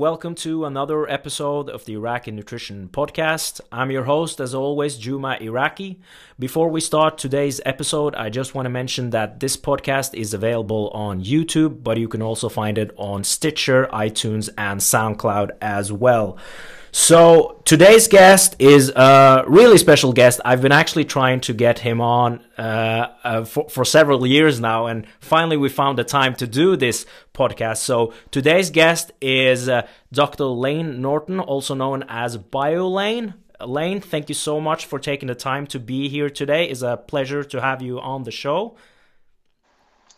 welcome to another episode of the Iraqi Nutrition Podcast. I'm your host, as always, Juma Iraqi. Before we start today's episode, I just want to mention that this podcast is available on YouTube, but you can also find it on Stitcher, iTunes, and SoundCloud as well. So today's guest is a really special guest. I've been actually trying to get him on uh, uh, for, for several years now, and finally we found the time to do this podcast. So today's guest is uh, Dr. Layne Norton, also known as BioLayne. Layne, thank you so much for taking the time to be here today. It's a pleasure to have you on the show.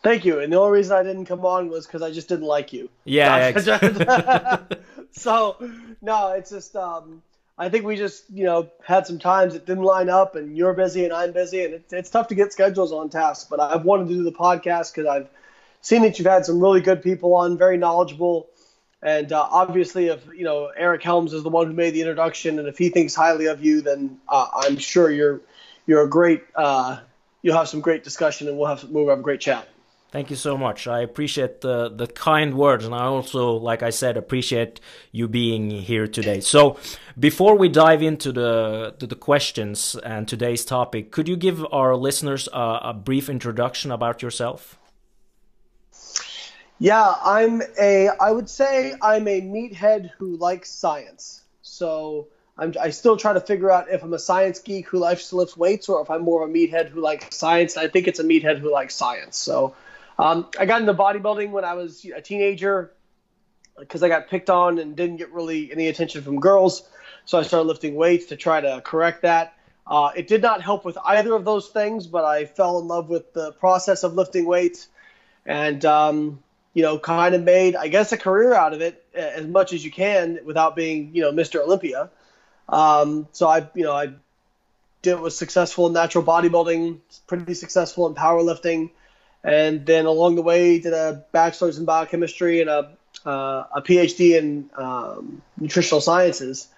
Thank you. And the only reason I didn't come on was because I just didn't like you. Yeah. so, no, it's just, um, I think we just, you know, had some times that didn't line up, and you're busy and I'm busy, and it's, it's tough to get schedules on task. But I've wanted to do the podcast because I've seen that you've had some really good people on, very knowledgeable. And uh, obviously, if you know Eric Helms is the one who made the introduction, and if he thinks highly of you, then uh, I'm sure you're you're a great. Uh, you'll have some great discussion, and we'll have we'll have a great chat. Thank you so much. I appreciate the, the kind words, and I also, like I said, appreciate you being here today. So, before we dive into the to the questions and today's topic, could you give our listeners a, a brief introduction about yourself? Yeah, I'm a. I would say I'm a meathead who likes science. So I'm, I still try to figure out if I'm a science geek who likes to lift weights, or if I'm more of a meathead who likes science. I think it's a meathead who likes science. So um, I got into bodybuilding when I was a teenager because I got picked on and didn't get really any attention from girls. So I started lifting weights to try to correct that. Uh, it did not help with either of those things, but I fell in love with the process of lifting weights and, um, you know, kind of made, I guess, a career out of it as much as you can without being, you know, Mr. Olympia. Um, so I, you know, I did was successful in natural bodybuilding, pretty successful in powerlifting and then along the way did a bachelor's in biochemistry and a uh, a PhD in um, nutritional sciences,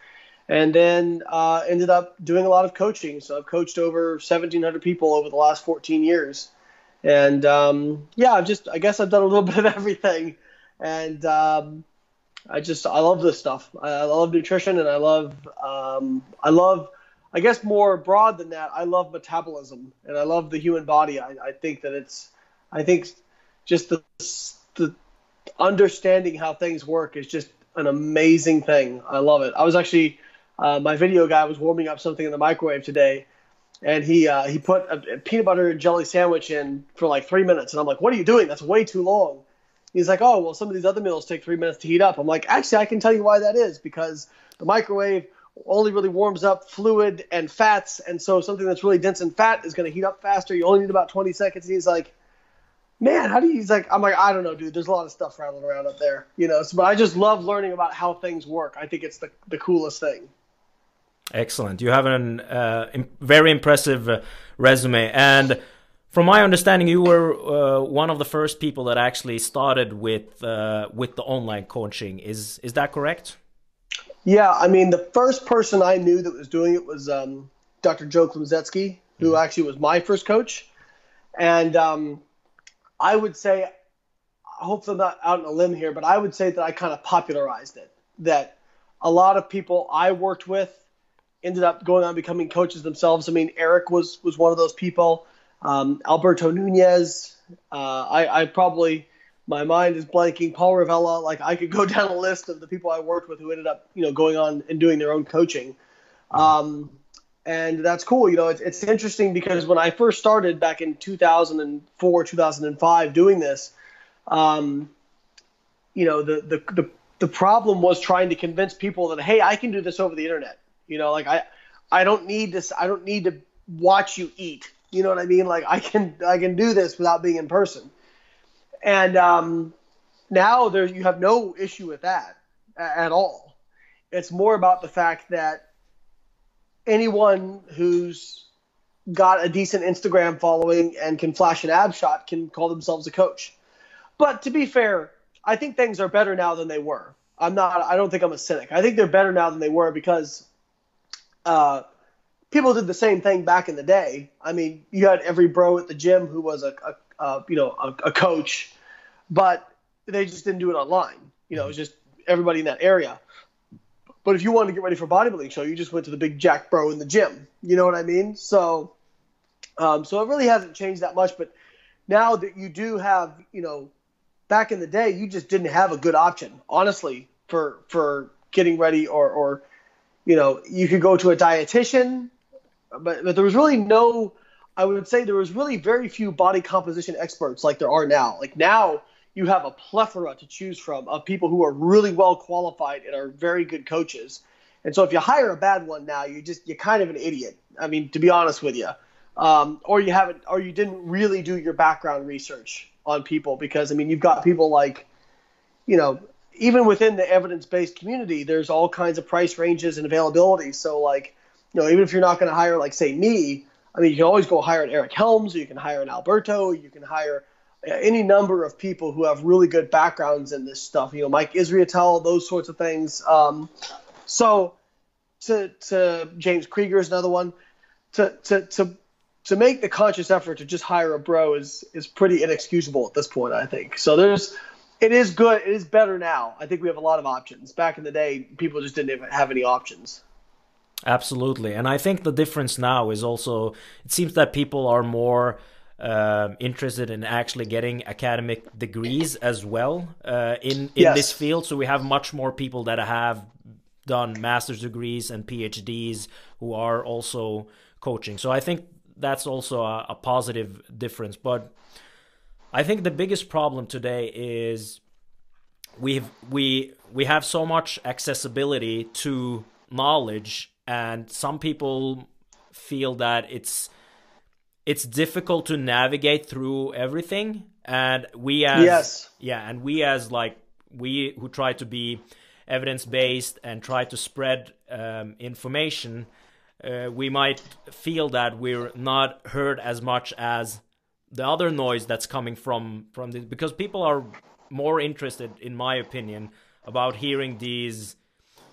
and then uh, ended up doing a lot of coaching. So I've coached over 1,700 people over the last 14 years, and um, yeah, I've just I guess I've done a little bit of everything, and um, I just I love this stuff. I, I love nutrition, and I love um, I love. I guess more broad than that, I love metabolism and I love the human body. I, I think that it's I think just the the understanding how things work is just an amazing thing. I love it. I was actually uh, my video guy was warming up something in the microwave today, and he uh, he put a, a, peanut butter and jelly sandwich in for like three minutes, and I'm like, "What are you doing? That's way too long." He's like, "Oh, well, some of these other meals take three minutes to heat up." I'm like, "Actually, I can tell you why that is because the microwave only really warms up fluid and fats, and so something that's really dense in fat is going to heat up faster. You only need about 20 seconds." And he's like man, how do you? He's like, I'm like, I don't know, dude. There's a lot of stuff rattling around up there, you know. So, but I just love learning about how things work. I think it's the the coolest thing. Excellent. You have an uh, very impressive uh, resume, and from my understanding, you were uh, one of the first people that actually started with uh, with the online coaching. Is is that correct? Yeah, I mean, the first person I knew that was doing it was um, Dr. Joe Klemczewski, who mm -hmm. actually was my first coach, and um, I would say, hopefully I'm not out on a limb here, but I would say that I kind of popularized it. That a lot of people I worked with ended up going on becoming coaches themselves. I mean, Eric was was one of those people. Um, Alberto Nunez. Uh, I, I probably my mind is blanking. Paul Revelia. Like I could go down a list of the people I worked with who ended up you know going on and doing their own coaching. Um, and that's cool. You know, it's, it's interesting because when I first started back in 2004, 2005 doing this, um, you know, the, the, the, the problem was trying to convince people that, hey, I can do this over the internet. You know, like I, I don't need this. I don't need to watch you eat. You know what I mean? Like I can, I can do this without being in person. And um, now there, you have no issue with that at all. It's more about the fact that anyone who's got a decent Instagram following and can flash an ab shot can call themselves a coach. But to be fair, I think things are better now than they were. I'm not. I don't think I'm a cynic. I think they're better now than they were because uh, people did the same thing back in the day. I mean, you had every bro at the gym who was a, a, a you know a, a, coach, but they just didn't do it online. You know, it was just everybody in that area. But if you wanted to get ready for bodybuilding show, you just went to the big Jack Bro in the gym. You know what I mean? So, um, so it really hasn't changed that much. But now that you do have, you know, back in the day, you just didn't have a good option, honestly, for for getting ready or or you know, you could go to a dietitian, but but there was really no. I would say there was really very few body composition experts like there are now. Like now, you have a plethora to choose from of people who are really well qualified and are very good coaches. And so if you hire a bad one now, you just you're kind of an idiot. I mean, to be honest with you, um, or you haven't, or you didn't really do your background research on people because I mean, you've got people like, you know, even within the evidence-based community, there's all kinds of price ranges and availability. So like, you know, even if you're not going to hire like say me, I mean, you can always go hire an Eric Helms, or you can hire an Alberto, you can hire any number of people who have really good backgrounds in this stuff. You know, Mike Israetel, those sorts of things. Um, so to to James Krieger is another one. To to to to make the conscious effort to just hire a bro is is pretty inexcusable at this point. I think so. There's it is good. It is better now. I think we have a lot of options. Back in the day, people just didn't have any options. Absolutely, and I think the difference now is also it seems that people are more um, interested in actually getting academic degrees as well uh, in in yes. this field. So we have much more people that have done master's degrees and PhDs who are also coaching. So I think that's also a, a positive difference. But I think the biggest problem today is we've we we have so much accessibility to knowledge and some people feel that it's it's difficult to navigate through everything and we as yes. yeah and we as like we who try to be evidence based and try to spread um, information uh, we might feel that we're not heard as much as the other noise that's coming from from this because people are more interested in my opinion about hearing these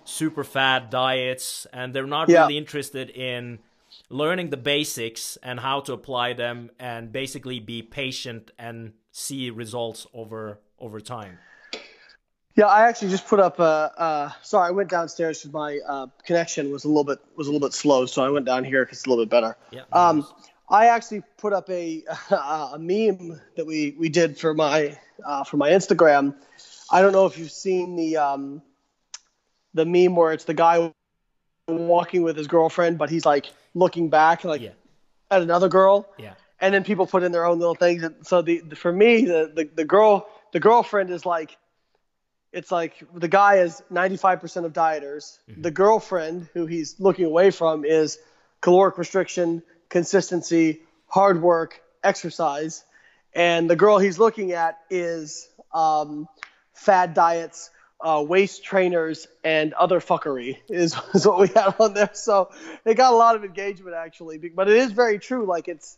super fat diets and they're not yeah. really interested in learning the basics and how to apply them and basically be patient and see results over over time. Yeah i actually just put up a uh, sorry i went downstairs because my uh, connection was a little bit was a little bit slow so i went down here because it's a little bit better. Yeah, um, i actually put up a a meme that we we did for my uh, for my instagram. I don't know if you've seen the um, the meme where it's the guy walking with his girlfriend but he's like looking back like yeah. at another girl. Yeah. And then people put in their own little things. And so the, the for me the, the the girl the girlfriend is like it's like the guy is 95% of dieters. Mm-hmm. The girlfriend who he's looking away from is caloric restriction, consistency, hard work, exercise. And the girl he's looking at is um, fad diets, uh, waist trainers and other fuckery is, is what we had on there. So it got a lot of engagement actually, but it is very true. Like it's,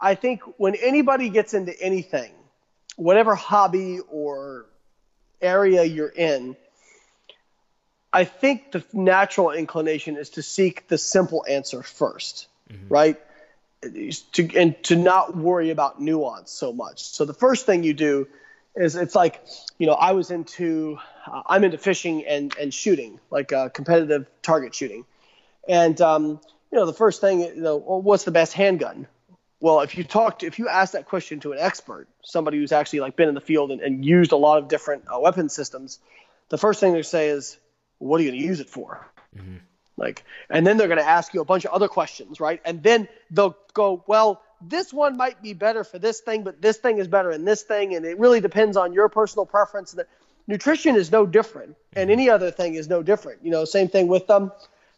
I think when anybody gets into anything, whatever hobby or area you're in, I think the natural inclination is to seek the simple answer 1st mm-hmm. right? To, and to not worry about nuance so much. So the first thing you do is it's like, you know, I was into uh, I'm into fishing and, and shooting, like uh, competitive target shooting. And, um, you know, the first thing, you know, well, what's the best handgun? Well, if you talk to, if you ask that question to an expert, somebody who's actually like been in the field and, and used a lot of different uh, weapon systems, the first thing they say is, what are you going to use it for? Mm-hmm. Like, and then they're going to ask you a bunch of other questions, right? And then they'll go, well, this one might be better for this thing, but this thing is better in this thing, and it really depends on your personal preference. That nutrition is no different, and any other thing is no different. You know, same thing with um,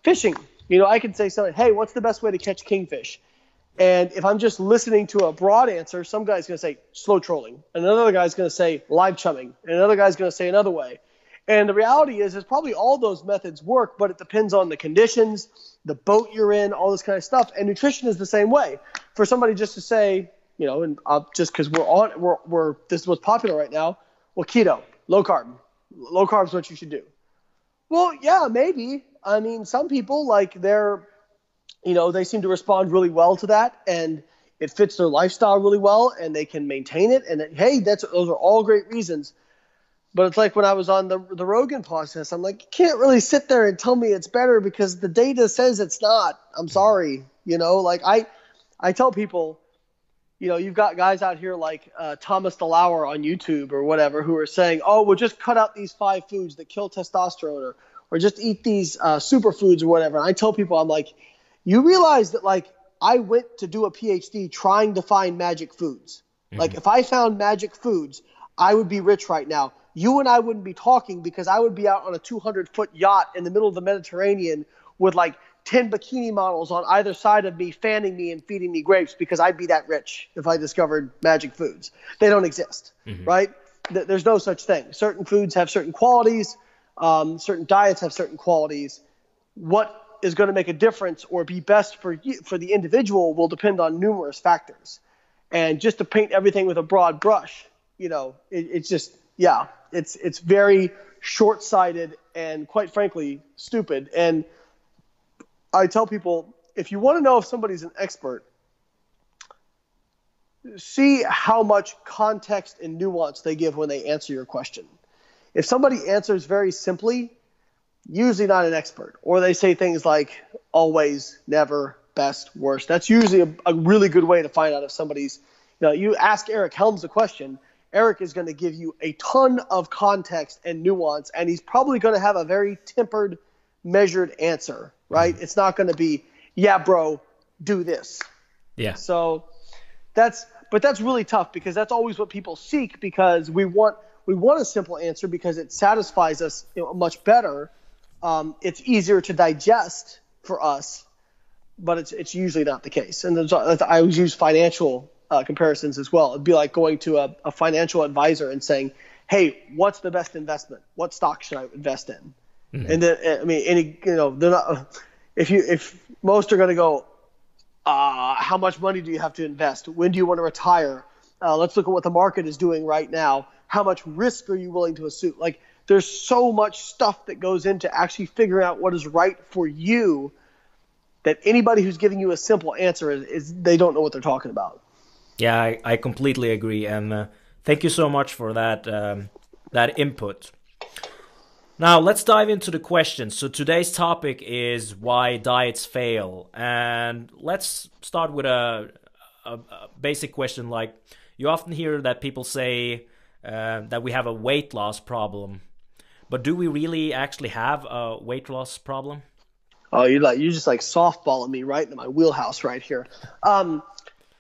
fishing. You know, I can say something, hey, what's the best way to catch kingfish? And if I'm just listening to a broad answer, some guy's going to say slow trolling, another guy's going to say live chumming, and another guy's going to say another way. And the reality is, is probably all those methods work, but it depends on the conditions, the boat you're in, all this kind of stuff. And nutrition is the same way. For somebody just to say, you know, and uh, just because we're on, we're, we're this is what's popular right now. Well, keto low carb. Low carb is what you should do. Well, yeah, maybe. I mean, some people like they're, you know, they seem to respond really well to that, and it fits their lifestyle really well, and they can maintain it. And hey, that's those are all great reasons. But it's like when I was on the the Rogan process, I'm like, you can't really sit there and tell me it's better because the data says it's not. I'm sorry, you know. Like I, I tell people, you know, you've got guys out here like uh, Thomas DeLauer on YouTube or whatever who are saying, oh, we'll just cut out these five foods that kill testosterone, or or just eat these uh, superfoods or whatever. And I tell people, I'm like, you realize that like I went to do a PhD trying to find magic foods. Mm-hmm. Like if I found magic foods, I would be rich right now you and I wouldn't be talking because I would be out on a 200 foot yacht in the middle of the Mediterranean with like 10 bikini models on either side of me fanning me and feeding me grapes because I'd be that rich if I discovered magic foods. They don't exist, mm-hmm. right? There's no such thing. Certain foods have certain qualities, um, certain diets have certain qualities. What is going to make a difference or be best for you, for the individual will depend on numerous factors. And just to paint everything with a broad brush, you know, it, it's just yeah, it's it's very short-sighted and quite frankly stupid. And I tell people if you want to know if somebody's an expert, see how much context and nuance they give when they answer your question. If somebody answers very simply, usually not an expert, or they say things like always, never, best, worst. That's usually a, a really good way to find out if somebody's. You know, you ask Eric Helms a question, Eric is going to give you a ton of context and nuance, and he's probably going to have a very tempered, measured answer, right? Mm-hmm. It's not going to be, yeah, bro, do this. Yeah. So that's, but that's really tough because that's always what people seek because we want we want a simple answer because it satisfies us you know, much better. Um, it's easier to digest for us, but it's it's usually not the case. And I always use financial uh, comparisons as well. It'd be like going to a, a, financial advisor and saying, "Hey, what's the best investment? What stock should I invest in?" Mm-hmm. And then, I mean, any you know, they're not. If you if most are going to go, uh, how much money do you have to invest? When do you want to retire? Uh, let's look at what the market is doing right now. How much risk are you willing to assume? Like, there's so much stuff that goes into actually figuring out what is right for you that anybody who's giving you a simple answer is, is they don't know what they're talking about. Yeah, I, I completely agree, and uh, thank you so much for that um, that input. Now let's dive into the questions. So today's topic is why diets fail, and let's start with a, a, a basic question. Like you often hear that people say uh, that we have a weight loss problem, but do we really actually have a weight loss problem? Oh, you like you just like softballing me right into my wheelhouse right here. Um,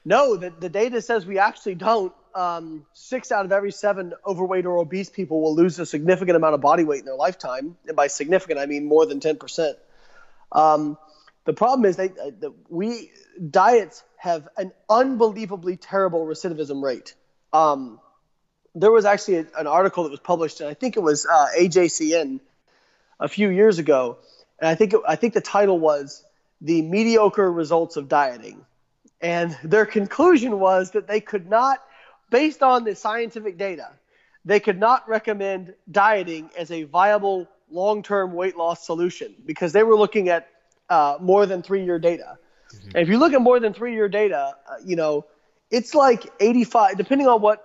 no, the, the data says we actually don't. Um, six out of every seven overweight or obese people will lose a significant amount of body weight in their lifetime. And by significant, I mean more than 10%. Um, the problem is they, uh, we diets have an unbelievably terrible recidivism rate. Um, there was actually a, an article that was published, and I think it was uh, AJCN a few years ago, and I think it, I think the title was "The Mediocre Results of Dieting." And their conclusion was that they could not, based on the scientific data, they could not recommend dieting as a viable long term weight loss solution because they were looking at uh, more than three year data. Mm-hmm. And if you look at more than three year data, uh, you know, it's like 85, depending on what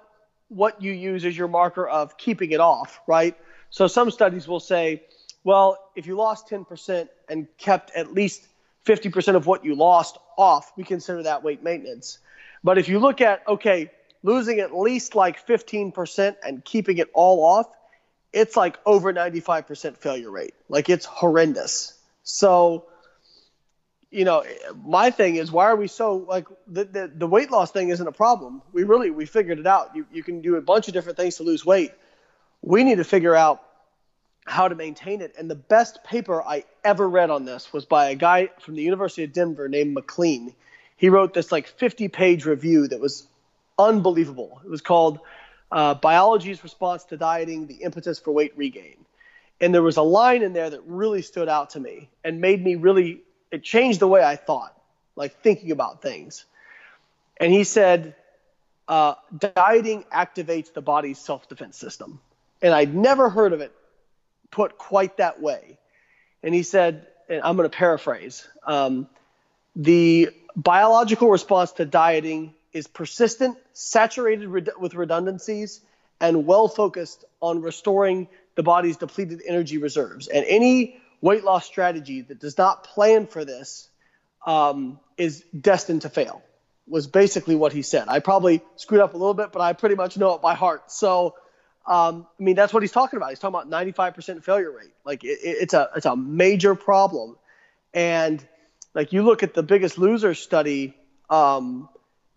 what you use as your marker of keeping it off, right? So some studies will say, well, if you lost 10% and kept at least 50% of what you lost off, we consider that weight maintenance. But if you look at, okay, losing at least like 15% and keeping it all off, it's like over 95% failure rate. Like it's horrendous. So, you know, my thing is why are we so like the, the, the weight loss thing isn't a problem. We really, we figured it out. You, you can do a bunch of different things to lose weight. We need to figure out how to maintain it. And the best paper I ever read on this was by a guy from the University of Denver named MacLean. He wrote this like 50 page review that was unbelievable. It was called uh, Biology's Response to Dieting The Impetus for Weight Regain. And there was a line in there that really stood out to me and made me really, it changed the way I thought, like thinking about things. And he said, uh, dieting activates the body's self defense system. And I'd never heard of it put quite that way. And he said, and I'm going to paraphrase um, the biological response to dieting is persistent, saturated with redundancies, and well focused on restoring the body's depleted energy reserves. And any weight loss strategy that does not plan for this um, is destined to fail. Was basically what he said. I probably screwed up a little bit, but I pretty much know it by heart. So, um, I mean, that's what he's talking about. He's talking about 95% failure rate. Like it, it's a it's a major problem, and like you look at the Biggest Loser study, um,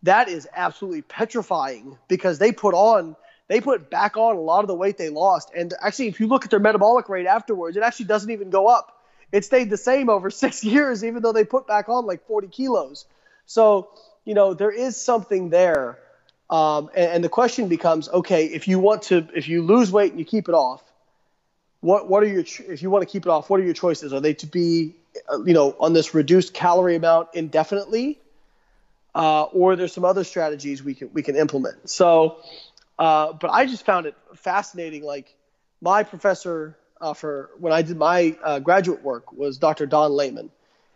that is absolutely petrifying because they put on they put back on a lot of the weight they lost. And actually, if you look at their metabolic rate afterwards, it actually doesn't even go up. It stayed the same over six years, even though they put back on like 40 kilos. So, you know, there is something there. Um, and, and the question becomes, okay, if you want to, if you lose weight and you keep it off, what what are your if you want to keep it off? What are your choices? Are they to be, uh, you know, on this reduced calorie amount indefinitely, uh, or there's some other strategies we can we can implement? So, uh, but I just found it fascinating. Like my professor uh, for when I did my uh, graduate work was Dr. Don Layman,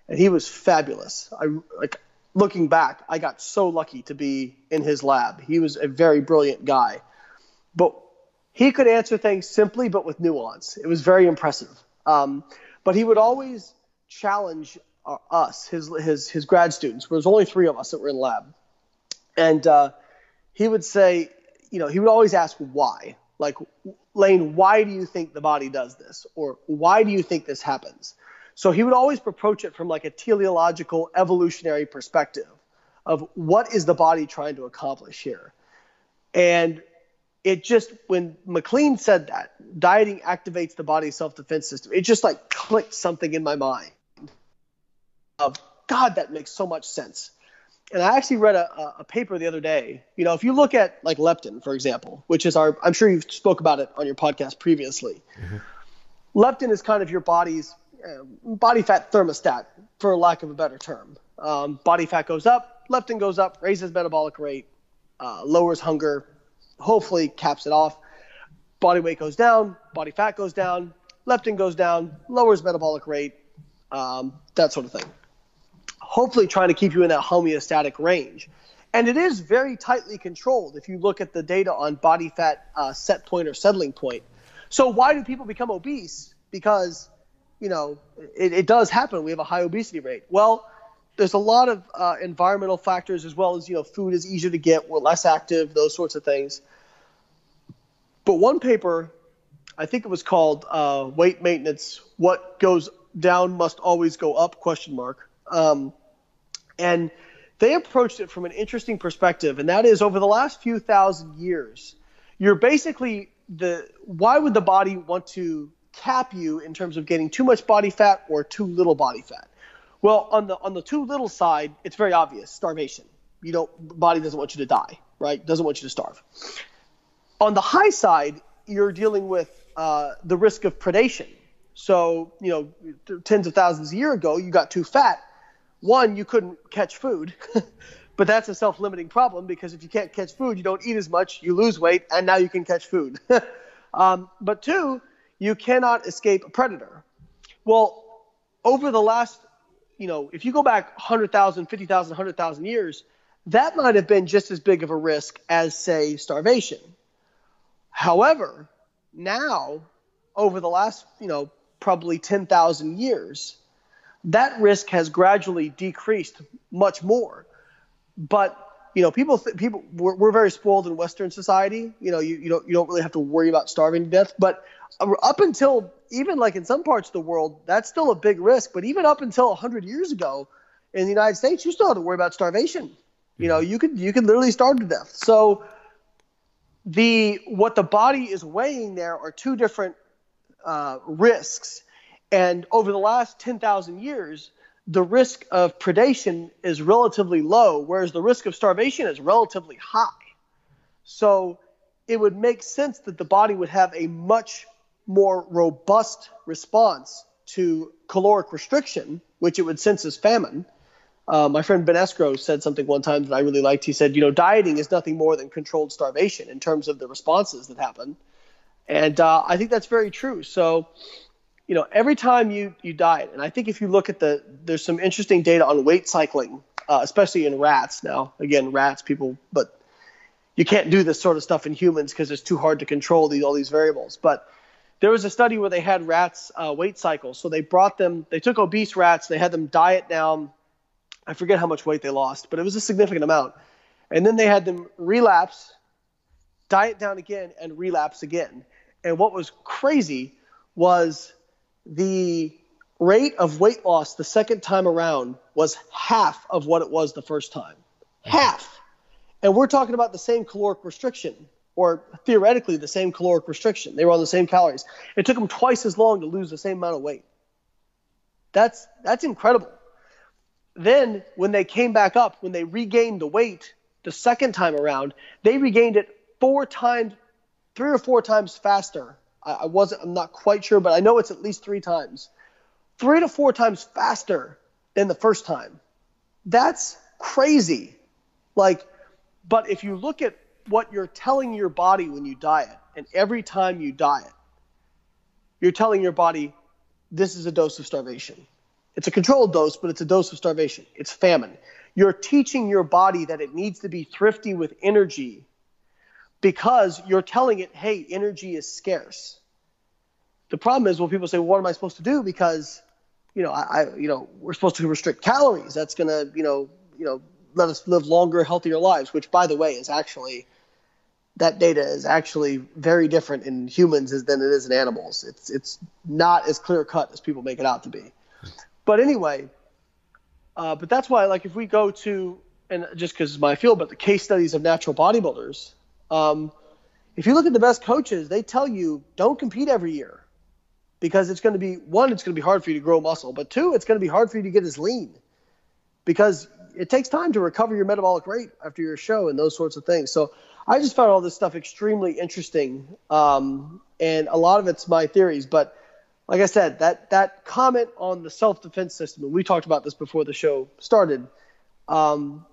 and he was fabulous. I like looking back, I got so lucky to be in his lab. He was a very brilliant guy, but he could answer things simply but with nuance. It was very impressive. Um, but he would always challenge uh, us, his his his grad students. There was only three of us that were in lab, and uh, he would say, you know, he would always ask why. Like, Layne, why do you think the body does this? Or why do you think this happens? So he would always approach it from like a teleological evolutionary perspective of what is the body trying to accomplish here. And it just when MacLean said that dieting activates the body's self-defense system, it just like clicked something in my mind of God, that makes so much sense and I actually read a, a paper the other day. You know, if you look at like leptin, for example, which is our, I'm sure you've spoke about it on your podcast previously. Mm-hmm. Leptin is kind of your body's body fat thermostat, for lack of a better term. Um, body fat goes up, leptin goes up, raises metabolic rate, uh, lowers hunger, hopefully caps it off. Body weight goes down, body fat goes down, leptin goes down, lowers metabolic rate, um, that sort of thing hopefully trying to keep you in that homeostatic range. And it is very tightly controlled if you look at the data on body fat uh, set point or settling point. So why do people become obese? Because, you know, it, it does happen. We have a high obesity rate. Well, there's a lot of uh, environmental factors as well as, you know, food is easier to get, we're less active, those sorts of things. But one paper, I think it was called uh, Weight Maintenance, What Goes Down Must Always Go Up, question mark. Um, and they approached it from an interesting perspective, and that is over the last few thousand years, you're basically the why would the body want to cap you in terms of getting too much body fat or too little body fat? Well, on the on the too little side, it's very obvious, starvation. You don't body doesn't want you to die, right? Doesn't want you to starve. On the high side, you're dealing with uh, the risk of predation. So, you know, tens of thousands of years ago, you got too fat one, you couldn't catch food. but that's a self-limiting problem because if you can't catch food, you don't eat as much, you lose weight, and now you can catch food. um, but two, you cannot escape a predator. Well, over the last, you know, if you go back 100,000, 50,000, 100,000 years, that might have been just as big of a risk as, say, starvation. However, now, over the last, you know, probably 10,000 years, that risk has gradually decreased much more. But you know, people th- people we're, we're, very spoiled in Western society. You know, you, you don't you don't really have to worry about starving to death. But up until even like in some parts of the world, that's still a big risk. But even up until hundred years ago, in the United States, you still had to worry about starvation. You know, you could you could literally starve to death. So the what the body is weighing there are two different uh, risks and over the last 10,000 years, the risk of predation is relatively low, whereas the risk of starvation is relatively high. So it would make sense that the body would have a much more robust response to caloric restriction, which it would sense as famine. Uh, my friend Ben said something one time that I really liked. He said, you know, dieting is nothing more than controlled starvation in terms of the responses that happen. And uh, I think that's very true. So you know, every time you you diet, and I think if you look at the, there's some interesting data on weight cycling, uh, especially in rats. Now, again, rats, people, but you can't do this sort of stuff in humans because it's too hard to control these all these variables. But there was a study where they had rats uh, weight cycles. So they brought them, they took obese rats, they had them diet down. I forget how much weight they lost, but it was a significant amount. And then they had them relapse, diet down again, and relapse again. And what was crazy was the rate of weight loss the second time around was half of what it was the first time. Half. And we're talking about the same caloric restriction, or theoretically the same caloric restriction. They were on the same calories. It took them twice as long to lose the same amount of weight. That's that's incredible. Then when they came back up, when they regained the weight the second time around, they regained it four times, three or four times faster. I, I wasn't, I'm not quite sure, but I know it's at least three times, three to four times faster than the first time. That's crazy. Like but if you look at what you're telling your body when you diet, and every time you diet, you're telling your body, this is a dose of starvation. It's a controlled dose, but it's a dose of starvation. It's famine. You're teaching your body that it needs to be thrifty with energy because you're telling it, hey, energy is scarce. The problem is when people say, well, what am I supposed to do? Because, you know, I, I you know, we're supposed to restrict calories. That's going to, you know, you know, let us live longer, healthier lives, which, by the way, is actually that data is actually very different in humans than it is in animals. It's it's not as clear cut as people make it out to be. But anyway, uh, but that's why, like, if we go to and just because it's my field, but the case studies of natural bodybuilders, um, if you look at the best coaches, they tell you don't compete every year because it's going to be one, it's going to be hard for you to grow muscle, but two, it's going to be hard for you to get as lean because it takes time to recover your metabolic rate after your show and those sorts of things. So I just found all this stuff extremely interesting, um, and a lot of it's my theories. But like I said, that that comment on the self defense system, and we talked about this before the show started, um,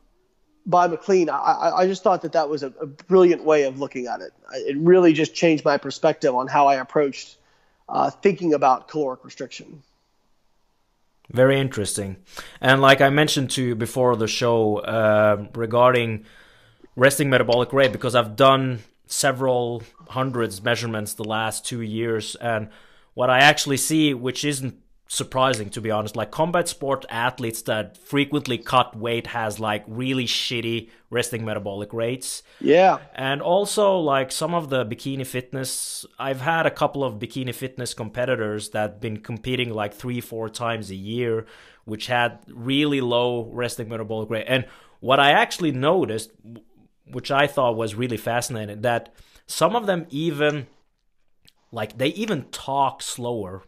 by MacLean, I, I just thought that that was a, a brilliant way of looking at it. It really just changed my perspective on how I approached uh, thinking about caloric restriction. Very interesting. And like I mentioned to you before the show uh, regarding resting metabolic rate, because I've done several hundreds measurements the last two years, and what I actually see, which isn't surprising to be honest. Like combat sport athletes that frequently cut weight has like really shitty resting metabolic rates. Yeah. And also like some of the bikini fitness I've had a couple of bikini fitness competitors that been competing like 3 4 times a year which had really low resting metabolic rate. And what I actually noticed which I thought was really fascinating that some of them even like they even talk slower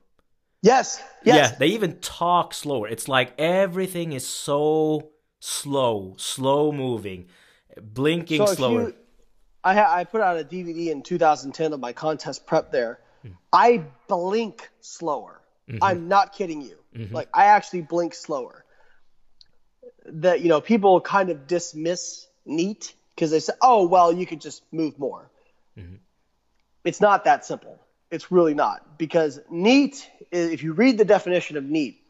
Yes. Yes. Yeah, they even talk slower. It's like everything is so slow, slow moving, blinking so slower. You, I ha- I put out a DVD in 2010 of my contest prep there. Mm. I blink slower. Mm-hmm. I'm not kidding you. Mm-hmm. Like I actually blink slower. That you know people kind of dismiss NEAT because they say, "Oh well, you could just move more." Mm-hmm. It's not that simple. It's really not because NEAT. If you read the definition of NEAT,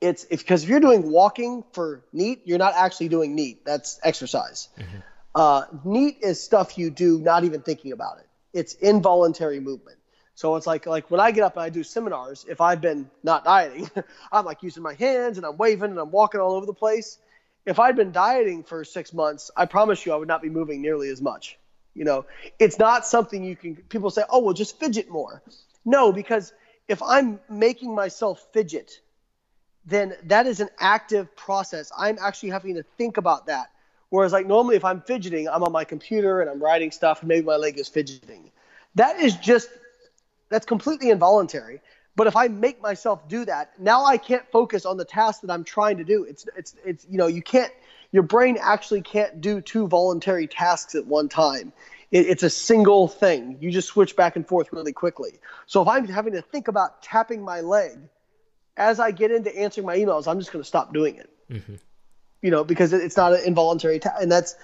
it's because if, if, you're doing walking for NEAT, you're not actually doing NEAT. That's exercise. Mm-hmm. Uh, NEAT is stuff you do not even thinking about it. It's involuntary movement. So it's like like when I get up and I do seminars, if I've been not dieting, I'm like using my hands and I'm waving and I'm walking all over the place. If I'd been dieting for six months, I promise you I would not be moving nearly as much. You know, it's not something you can. People say, "Oh, well, just fidget more." No, because if I'm making myself fidget, then that is an active process. I'm actually having to think about that. Whereas, like normally, if I'm fidgeting, I'm on my computer and I'm writing stuff, and maybe my leg is fidgeting. That is just that's completely involuntary. But if I make myself do that, now I can't focus on the task that I'm trying to do. It's it's it's you know you can't your brain actually can't do two voluntary tasks at one time. It, it's a single thing. You just switch back and forth really quickly. So if I'm having to think about tapping my leg as I get into answering my emails, I'm just going to stop doing it. Mm-hmm. You know, because it's not an involuntary task, and that's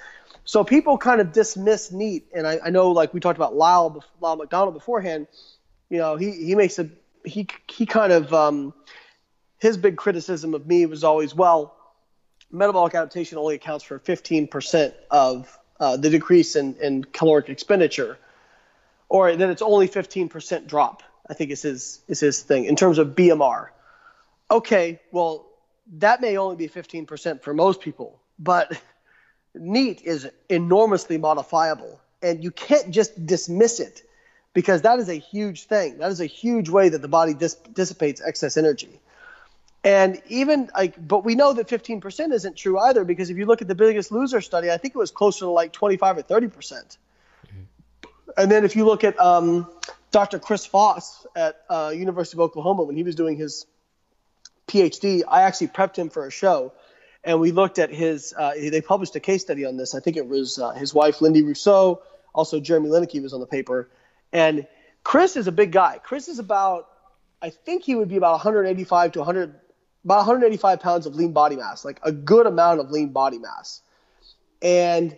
so people kind of dismiss NEAT. And I, I know, like we talked about Lyle, Lyle McDonald beforehand. You know, he he makes a he he kind of um, his big criticism of me was always well metabolic adaptation only accounts for 15% of uh, the decrease in, in caloric expenditure, or that it's only 15% drop. I think is his is his thing in terms of BMR. Okay, well that may only be 15% for most people, but NEAT is enormously modifiable, and you can't just dismiss it because that is a huge thing. That is a huge way that the body dis- dissipates excess energy. And even like, but we know that 15% isn't true either because if you look at the Biggest Loser study, I think it was closer to like 25 or 30 percent. Mm-hmm. And then if you look at um, Dr. Chris Fahs at uh, University of Oklahoma when he was doing his PhD, I actually prepped him for a show, and we looked at his. Uh, they published a case study on this. I think it was uh, his wife Lindy Rossow, also Jeremy Loenneke was on the paper, and Chris is a big guy. Chris is about, I think he would be about 185 to 100, about 185 pounds of lean body mass, like a good amount of lean body mass. And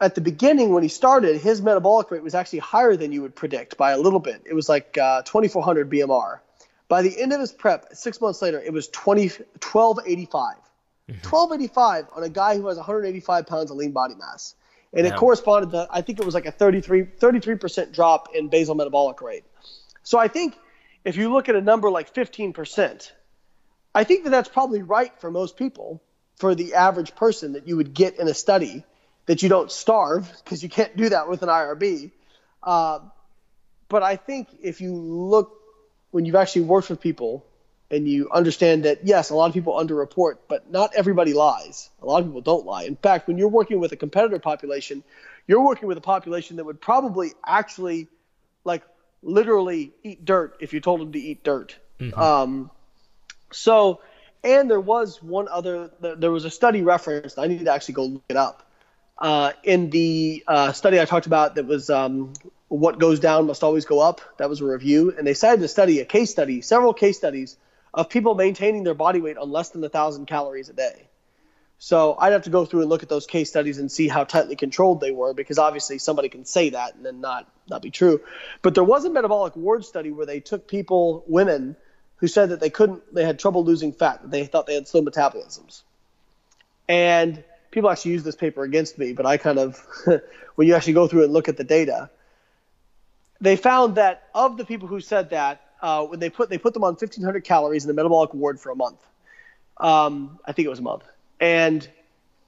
at the beginning, when he started, his metabolic rate was actually higher than you would predict by a little bit. It was like uh, 2400 BMR. By the end of his prep, six months later, it was 20, 1285. Mm-hmm. 1285 on a guy who has 185 pounds of lean body mass and it corresponded to I think it was like a 33 percent drop in basal metabolic rate. So I think if you look at a number like 15%, I think that that's probably right for most people, for the average person that you would get in a study that you don't starve because you can't do that with an IRB. Uh, but I think if you look when you've actually worked with people and you understand that yes, a lot of people underreport, but not everybody lies. A lot of people don't lie. In fact, when you're working with a competitor population, you're working with a population that would probably actually, like, literally eat dirt if you told them to eat dirt. Mm-hmm. Um, so, and there was one other. There was a study referenced. I need to actually go look it up. Uh, in the uh, study I talked about, that was um, what goes down must always go up. That was a review, and they cited a study, a case study, several case studies of people maintaining their body weight on less than a thousand calories a day. So I'd have to go through and look at those case studies and see how tightly controlled they were, because obviously somebody can say that and then not not be true. But there was a metabolic ward study where they took people, women, who said that they couldn't, they had trouble losing fat, that they thought they had slow metabolisms, and people actually use this paper against me, but I kind of, when you actually go through and look at the data, they found that of the people who said that, uh, when they put they put them on 1,500 calories in the metabolic ward for a month. Um, I think it was a month, and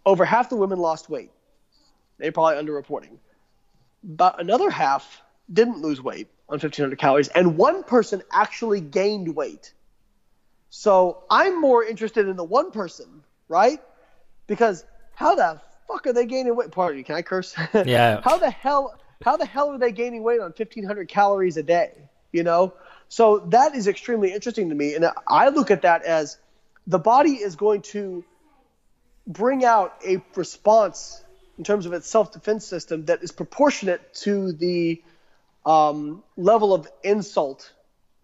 over half the women lost weight. They're probably underreporting. But another half didn't lose weight on 1,500 calories, and one person actually gained weight. So I'm more interested in the one person, right? Because how the fuck are they gaining weight? Pardon me, can I curse? Yeah. how the hell? How the hell are they gaining weight on 1,500 calories a day? You know, so that is extremely interesting to me. And I look at that as the body is going to bring out a response in terms of its self defense system that is proportionate to the um, level of insult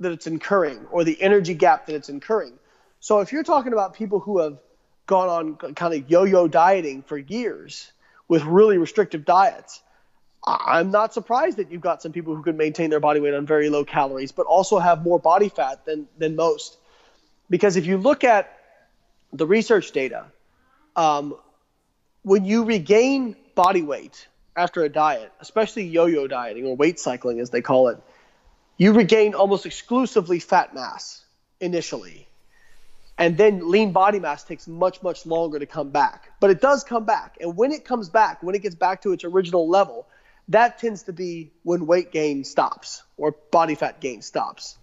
that it's incurring or the energy gap that it's incurring. So if you're talking about people who have gone on kind of yo yo dieting for years with really restrictive diets, I'm not surprised that you've got some people who can maintain their body weight on very low calories, but also have more body fat than than most. Because if you look at the research data, um, when you regain body weight after a diet, especially yo-yo dieting or weight cycling as they call it, you regain almost exclusively fat mass initially. And then lean body mass takes much, much longer to come back. But it does come back. And when it comes back, when it gets back to its original level, that tends to be when weight gain stops or body fat gain stops.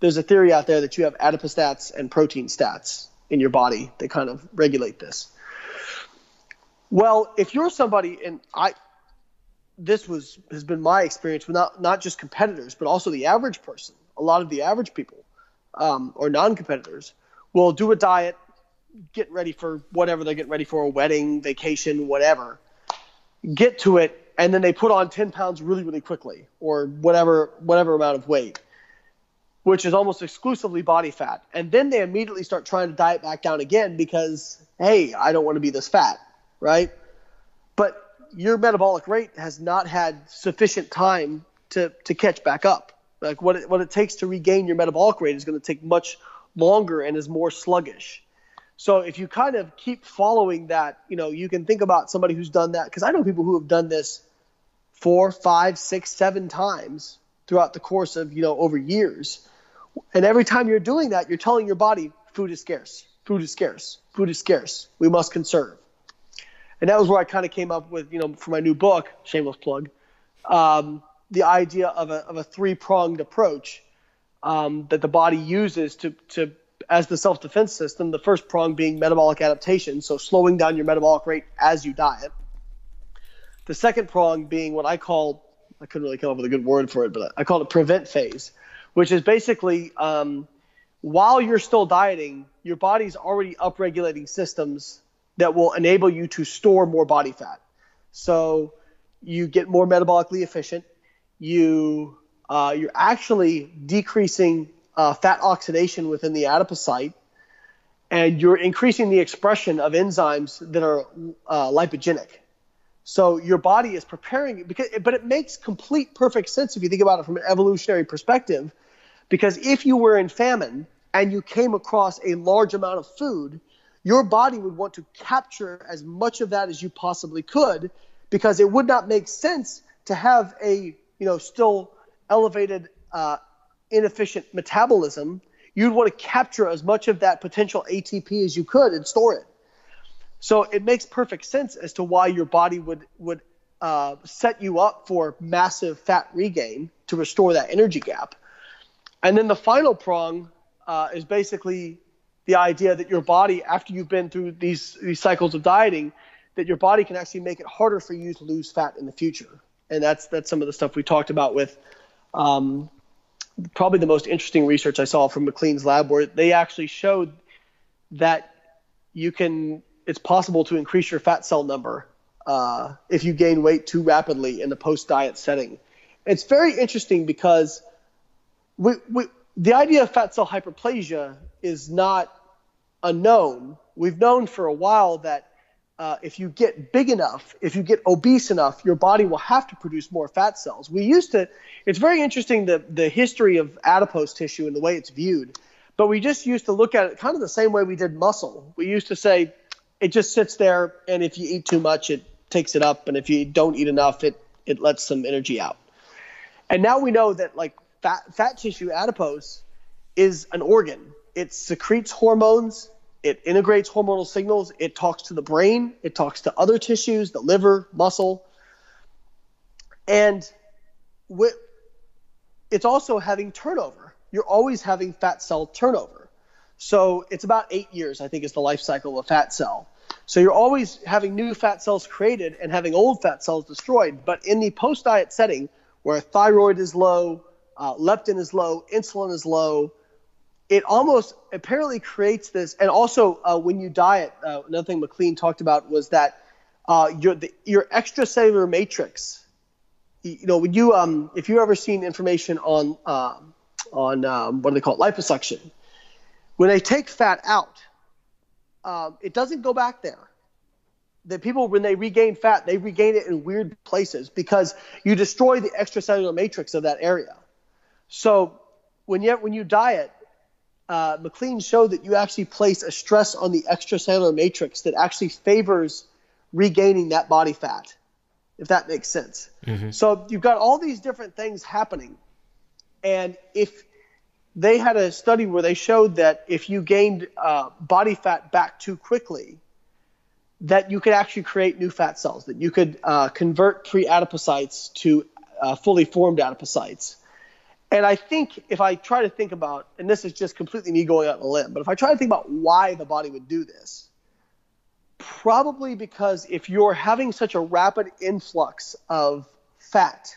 There's a theory out there that you have adipostats and protein stats in your body that kind of regulate this. Well, if you're somebody, and I, this was has been my experience with not not just competitors, but also the average person. A lot of the average people um, or non-competitors will do a diet, get ready for whatever they're getting ready for, a wedding, vacation, whatever. Get to it, and then they put on 10 pounds really really quickly or whatever whatever amount of weight which is almost exclusively body fat and then they immediately start trying to diet back down again because hey i don't want to be this fat right but your metabolic rate has not had sufficient time to, to catch back up like what it, what it takes to regain your metabolic rate is going to take much longer and is more sluggish So if you kind of keep following that, you know, you can think about somebody who's done that because I know people who have done this four, five, six, seven times throughout the course of you know over years. And every time you're doing that, you're telling your body food is scarce, food is scarce, food is scarce. We must conserve. And that was where I kind of came up with, you know, for my new book, shameless plug, um, the idea of a, of a three pronged approach um, that the body uses to, to as the self defense system. The first prong being metabolic adaptation, so slowing down your metabolic rate as you diet. The second prong being what I call I couldn't really come up with a good word for it, but I call it prevent phase, which is basically um, while you're still dieting, your body's already upregulating systems that will enable you to store more body fat. So you get more metabolically efficient. You uh, you're actually decreasing uh, fat oxidation within the adipocyte, and you're increasing the expression of enzymes that are uh, lipogenic. So your body is preparing because, but it makes complete perfect sense if you think about it from an evolutionary perspective, because if you were in famine and you came across a large amount of food, your body would want to capture as much of that as you possibly could, because it would not make sense to have a you know still elevated uh, inefficient metabolism. You'd want to capture as much of that potential ATP as you could and store it. So it makes perfect sense as to why your body would would uh, set you up for massive fat regain to restore that energy gap. And then the final prong uh, is basically the idea that your body, after you've been through these these cycles of dieting, that your body can actually make it harder for you to lose fat in the future. And that's that's some of the stuff we talked about with um, probably the most interesting research I saw from MacLean's lab, where they actually showed that you can it's possible to increase your fat cell number uh, if you gain weight too rapidly in the post diet setting. It's very interesting because we, we, the idea of fat cell hyperplasia is not unknown. We've known for a while that uh, if you get big enough, if you get obese enough, your body will have to produce more fat cells. We used to, it's very interesting the, the history of adipose tissue and the way it's viewed, but we just used to look at it kind of the same way we did muscle. We used to say, it just sits there, and if you eat too much, it takes it up, and if you don't eat enough, it it lets some energy out. And now we know that like fat fat tissue adipose is an organ. It secretes hormones. It integrates hormonal signals. It talks to the brain. It talks to other tissues, the liver, muscle, and with, it's also having turnover. You're always having fat cell turnover. So it's about eight years, I think, is the life cycle of a fat cell. So you're always having new fat cells created and having old fat cells destroyed. But in the post diet setting, where thyroid is low, uh, leptin is low, insulin is low, it almost apparently creates this. And also, uh, when you diet, uh, another thing MacLean talked about was that uh, your the, your extracellular matrix. You know, when you um, if you ever seen information on uh, on um, what do they call it, liposuction when they take fat out, um, it doesn't go back there. The people, when they regain fat, they regain it in weird places because you destroy the extracellular matrix of that area. So when you when you diet, uh, MacLean showed that you actually place a stress on the extracellular matrix that actually favors regaining that body fat, if that makes sense. Mm-hmm. So you've got all these different things happening, and if they had a study where they showed that if you gained uh, body fat back too quickly, that you could actually create new fat cells, that you could uh, convert pre-adipocytes to uh, fully formed adipocytes. And I think if I try to think about, and this is just completely me going out on a limb, but if I try to think about why the body would do this, probably because if you're having such a rapid influx of fat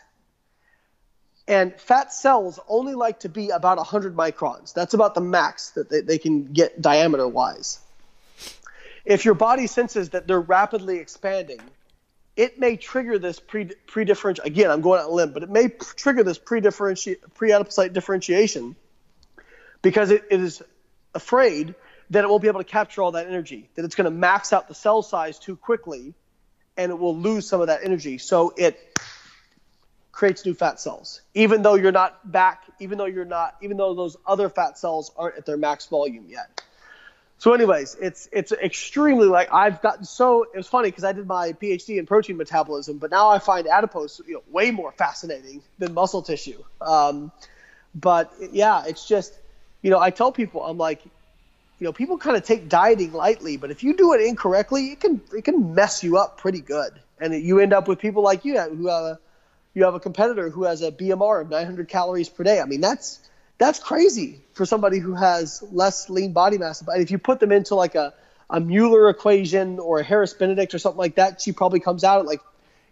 and fat cells only like to be about 100 microns. That's about the max that they, they can get diameter wise. If your body senses that they're rapidly expanding, it may trigger this pre pre-differentiation. Again, I'm going out on a limb, but it may trigger this pre-differentiate pre-adipocyte differentiation because it, it is afraid that it won't be able to capture all that energy, that it's going to max out the cell size too quickly, and it will lose some of that energy. So it creates new fat cells, even though you're not back, even though you're not, even though those other fat cells aren't at their max volume yet. So, anyways, it's it's extremely like I've gotten so it was funny because I did my PhD in protein metabolism, but now I find adipose you know, way more fascinating than muscle tissue. Um, but yeah, it's just you know I tell people I'm like you know people kind of take dieting lightly, but if you do it incorrectly, it can it can mess you up pretty good, and you end up with people like you who have a you have a competitor who has a BMR of 900 calories per day. I mean that's that's crazy for somebody who has less lean body mass. But if you put them into like a, a Mueller equation or a Harris Benedict or something like that, she probably comes out at like,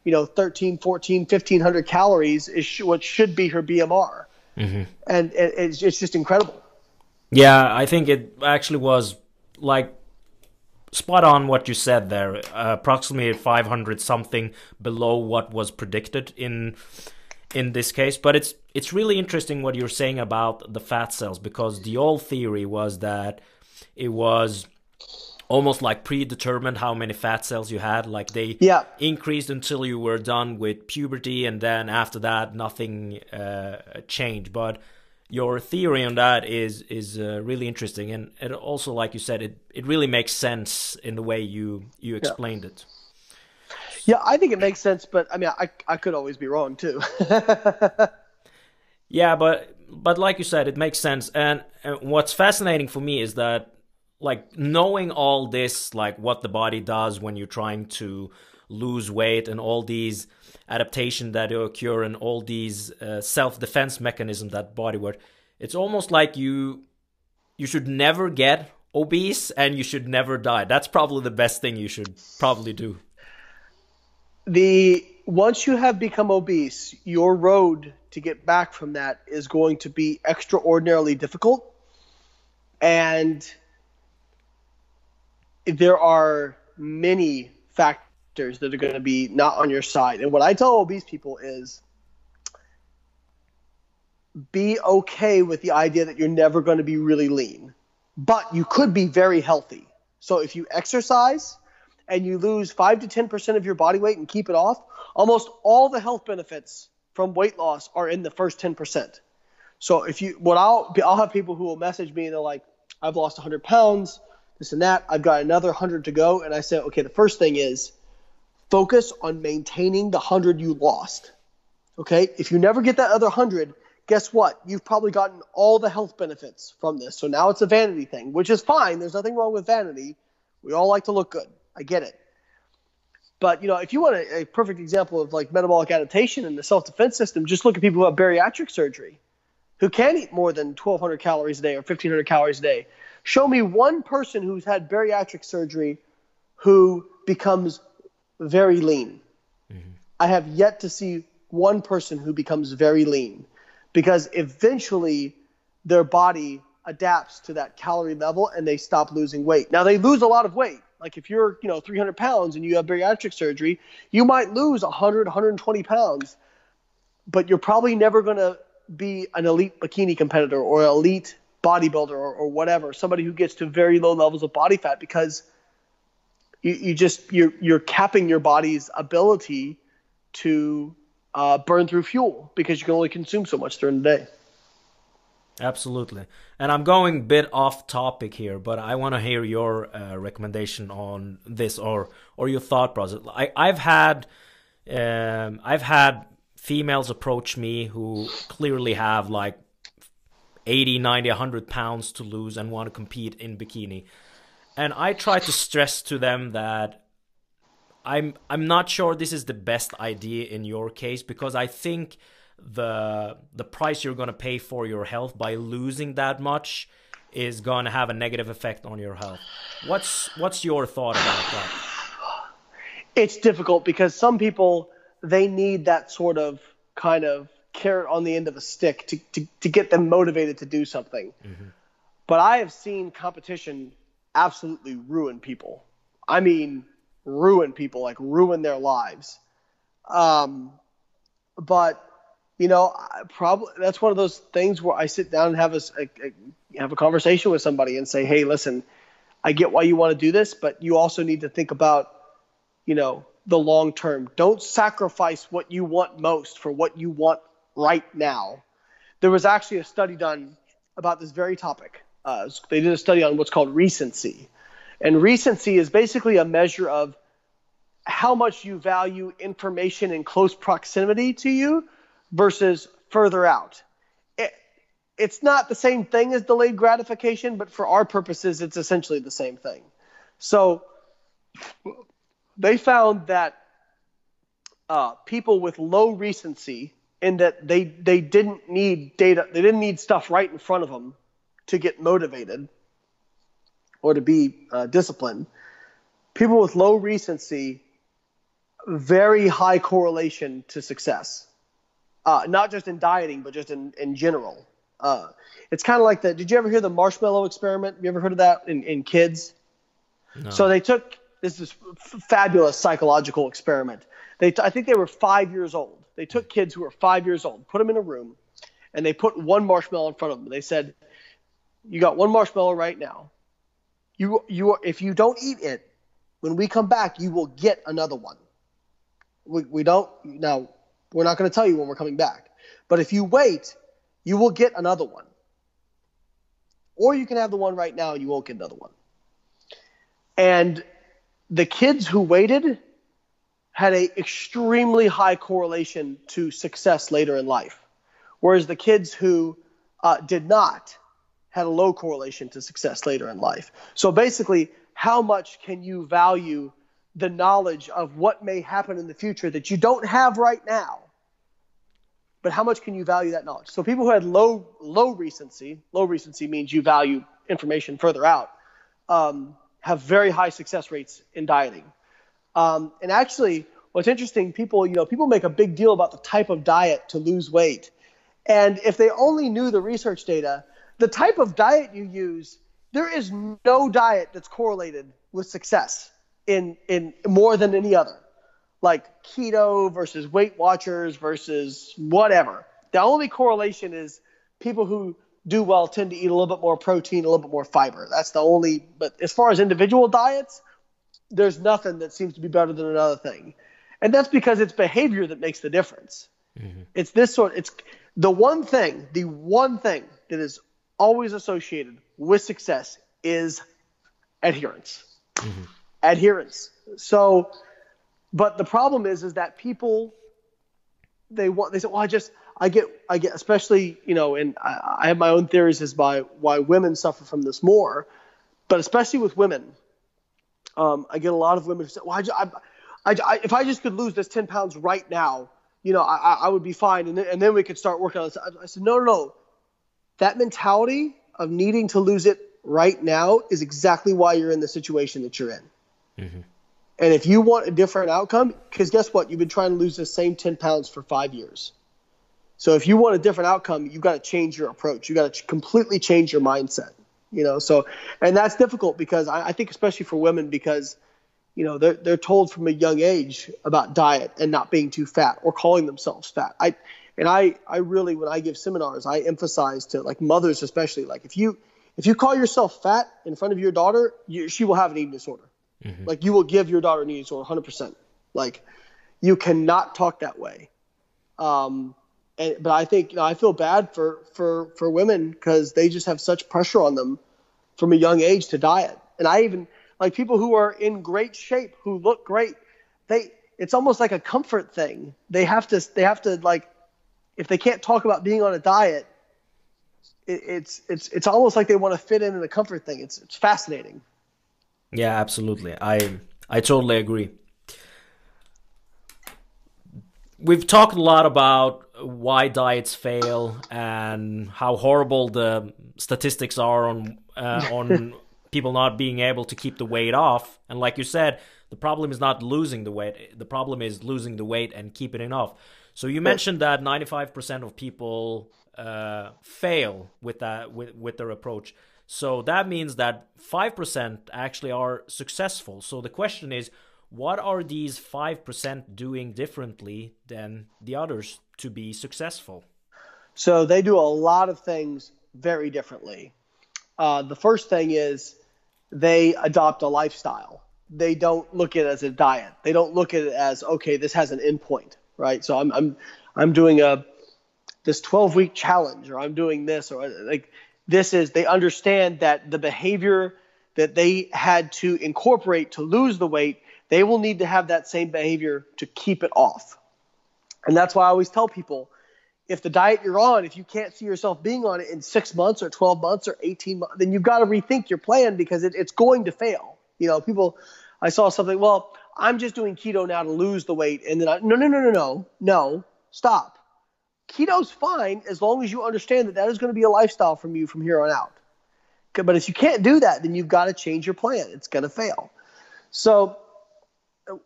you know, 13, 14, 1500 calories is what should be her BMR. Mm-hmm. And it, it's, it's just incredible. Yeah, I think it actually was like spot on what you said there. Uh, approximately 500 something below what was predicted in in this case. But it's it's really interesting what you're saying about the fat cells because the old theory was that it was almost like predetermined how many fat cells you had like they yeah. increased until you were done with puberty and then after that nothing uh, changed but your theory on that is is uh, really interesting and it also like you said it it really makes sense in the way you you explained yeah. it yeah i think it makes sense but i mean i i could always be wrong too. Yeah, but but like you said, it makes sense. And, and what's fascinating for me is that like knowing all this, like what the body does when you're trying to lose weight and all these adaptation that occur and all these uh, self-defense mechanisms that body work it's almost like you you should never get obese and you should never die. That's probably the best thing you should probably do the once you have become obese, your road to get back from that is going to be extraordinarily difficult. And there are many factors that are going to be not on your side. And what I tell obese people is be okay with the idea that you're never going to be really lean, but you could be very healthy. So if you exercise and you lose 5 to 10% of your body weight and keep it off, almost all the health benefits from weight loss are in the first 10%. So if you, what I'll, I'll have people who will message me and they're like, I've lost 100 pounds, this and that. I've got another 100 to go. And I say, okay, the first thing is focus on maintaining the 100 you lost. Okay. If you never get that other 100, guess what? You've probably gotten all the health benefits from this. So now it's a vanity thing, which is fine. There's nothing wrong with vanity. We all like to look good. I get it. But you know, if you want a, a perfect example of like metabolic adaptation in the self-defense system, just look at people who have bariatric surgery, who can eat more than 1,200 calories a day or 1,500 calories a day. Show me one person who's had bariatric surgery who becomes very lean. Mm-hmm. I have yet to see one person who becomes very lean because eventually their body adapts to that calorie level and they stop losing weight. Now they lose a lot of weight. Like if you're, you know, 300 pounds and you have bariatric surgery, you might lose 100, 120 pounds, but you're probably never going to be an elite bikini competitor or elite bodybuilder or, or, whatever, somebody who gets to very low levels of body fat because you, you just you're you're capping your body's ability to uh, burn through fuel because you can only consume so much during the day. Absolutely. And I'm going a bit off topic here, but I want to hear your uh, recommendation on this or or your thought process. I, I've had um, I've had females approach me who clearly have like 80, 90, 100 pounds to lose and want to compete in bikini. And I try to stress to them that I'm I'm not sure this is the best idea in your case because I think the the price you're going to pay for your health by losing that much is going to have a negative effect on your health. What's what's your thought about that? It's difficult because some people they need that sort of kind of carrot on the end of a stick to, to, to get them motivated to do something. Mm-hmm. But I have seen competition absolutely ruin people. I mean, ruin people, like ruin their lives. Um, but you know, probably that's one of those things where I sit down and have a, a, a, have a conversation with somebody and say, hey, listen, I get why you want to do this, but you also need to think about, you know, the long term. Don't sacrifice what you want most for what you want right now. There was actually a study done about this very topic. uh, they did a study on what's called recency, and recency is basically a measure of how much you value information in close proximity to you versus further out. It, it's not the same thing as delayed gratification, but for our purposes, it's essentially the same thing. So they found that uh, people with low recency, in that they they didn't need data, they didn't need stuff right in front of them to get motivated or to be uh, disciplined. People with low recency, very high correlation to success, uh, not just in dieting, but just in in general. Uh, it's kind of like the. Did you ever hear the marshmallow experiment? Have you ever heard of that in, in kids? No. So they took this is fabulous psychological experiment. They, t- I think they were five years old. They took kids who were five years old, put them in a room, and they put one marshmallow in front of them. They said, "You got one marshmallow right now. You, you, if you don't eat it, when we come back, you will get another one. We, we don't now. We're not going to tell you when we're coming back, but if you wait, you will get another one. Or you can have the one right now, and you won't get another one." And the kids who waited had a extremely high correlation to success later in life, whereas the kids who uh, did not had a low correlation to success later in life. So basically, how much can you value the knowledge of what may happen in the future that you don't have right now? But how much can you value that knowledge? So people who had low low recency, low recency means you value information further out. Um, have very high success rates in dieting. Um, and actually, what's interesting, people, you know, people make a big deal about the type of diet to lose weight. And if they only knew the research data, the type of diet you use, there is no diet that's correlated with success in in more than any other. Like keto versus Weight Watchers versus whatever. The only correlation is people who do well tend to eat a little bit more protein, a little bit more fiber. That's the only. But as far as individual diets, there's nothing that seems to be better than another thing, and that's because it's behavior that makes the difference. Mm-hmm. It's this sort. It's the one thing. The one thing that is always associated with success is adherence. Mm-hmm. Adherence. So, but the problem is, is that people they want. They say, "Well, I just." I get, I get, especially, you know, and I, I have my own theories as by why women suffer from this more, but especially with women, um, I get a lot of women who say, well, I, I, I, if I just could lose this 10 pounds right now, you know, I, I would be fine. And then, and then we could start working on this. I, I said, no, no, no. That mentality of needing to lose it right now is exactly why you're in the situation that you're in. Mm-hmm. And if you want a different outcome, because guess what? You've been trying to lose the same 10 pounds for five years. So if you want a different outcome, you've got to change your approach. You've got to completely change your mindset. You know, so and that's difficult because I, I think especially for women because you know they're they're told from a young age about diet and not being too fat or calling themselves fat. I and I I really when I give seminars I emphasize to like mothers especially like if you if you call yourself fat in front of your daughter, you, she will have an eating disorder. Mm-hmm. Like you will give your daughter eating disorder 100%. Like you cannot talk that way. Um, and but I think you know, I feel bad for for for women because they just have such pressure on them from a young age to diet. And I even like people who are in great shape who look great. They it's almost like a comfort thing. They have to they have to like if they can't talk about being on a diet, it, it's it's it's almost like they want to fit in in a comfort thing. It's it's fascinating. Yeah, absolutely. I I totally agree. We've talked a lot about why diets fail and how horrible the statistics are on uh, on people not being able to keep the weight off. And like you said, the problem is not losing the weight; the problem is losing the weight and keeping it off. So you mentioned that 95% of people uh, fail with that with with their approach. So that means that 5% actually are successful. So the question is, what are these 5% doing differently than the others to be successful? So they do a lot of things very differently. Uh, the first thing is they adopt a lifestyle. They don't look at it as a diet. They don't look at it as okay, this has an endpoint, right? So I'm I'm I'm doing a this 12 week challenge, or I'm doing this, or like this is they understand that the behavior that they had to incorporate to lose the weight, they will need to have that same behavior to keep it off. And that's why I always tell people if the diet you're on, if you can't see yourself being on it in six months or 12 months or 18 months, then you've got to rethink your plan because it, it's going to fail. You know, people, I saw something, well, I'm just doing keto now to lose the weight. And then I, no, no, no, no, no, no, stop. Keto's fine as long as you understand that that is going to be a lifestyle from you from here on out. But if you can't do that, then you've got to change your plan. It's going to fail. So,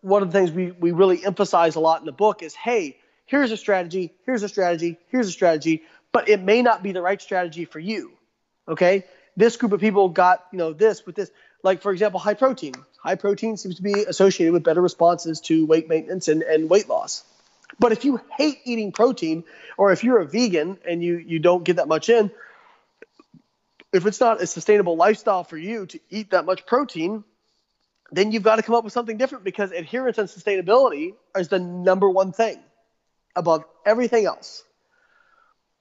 one of the things we, we really emphasize a lot in the book is hey, here's a strategy, here's a strategy, here's a strategy, but it may not be the right strategy for you. Okay? This group of people got, you know, this with this. Like, for example, high protein. High protein seems to be associated with better responses to weight maintenance and, and weight loss. But if you hate eating protein, or if you're a vegan and you, you don't get that much in, if it's not a sustainable lifestyle for you to eat that much protein, then you've got to come up with something different because adherence and sustainability is the number one thing above everything else.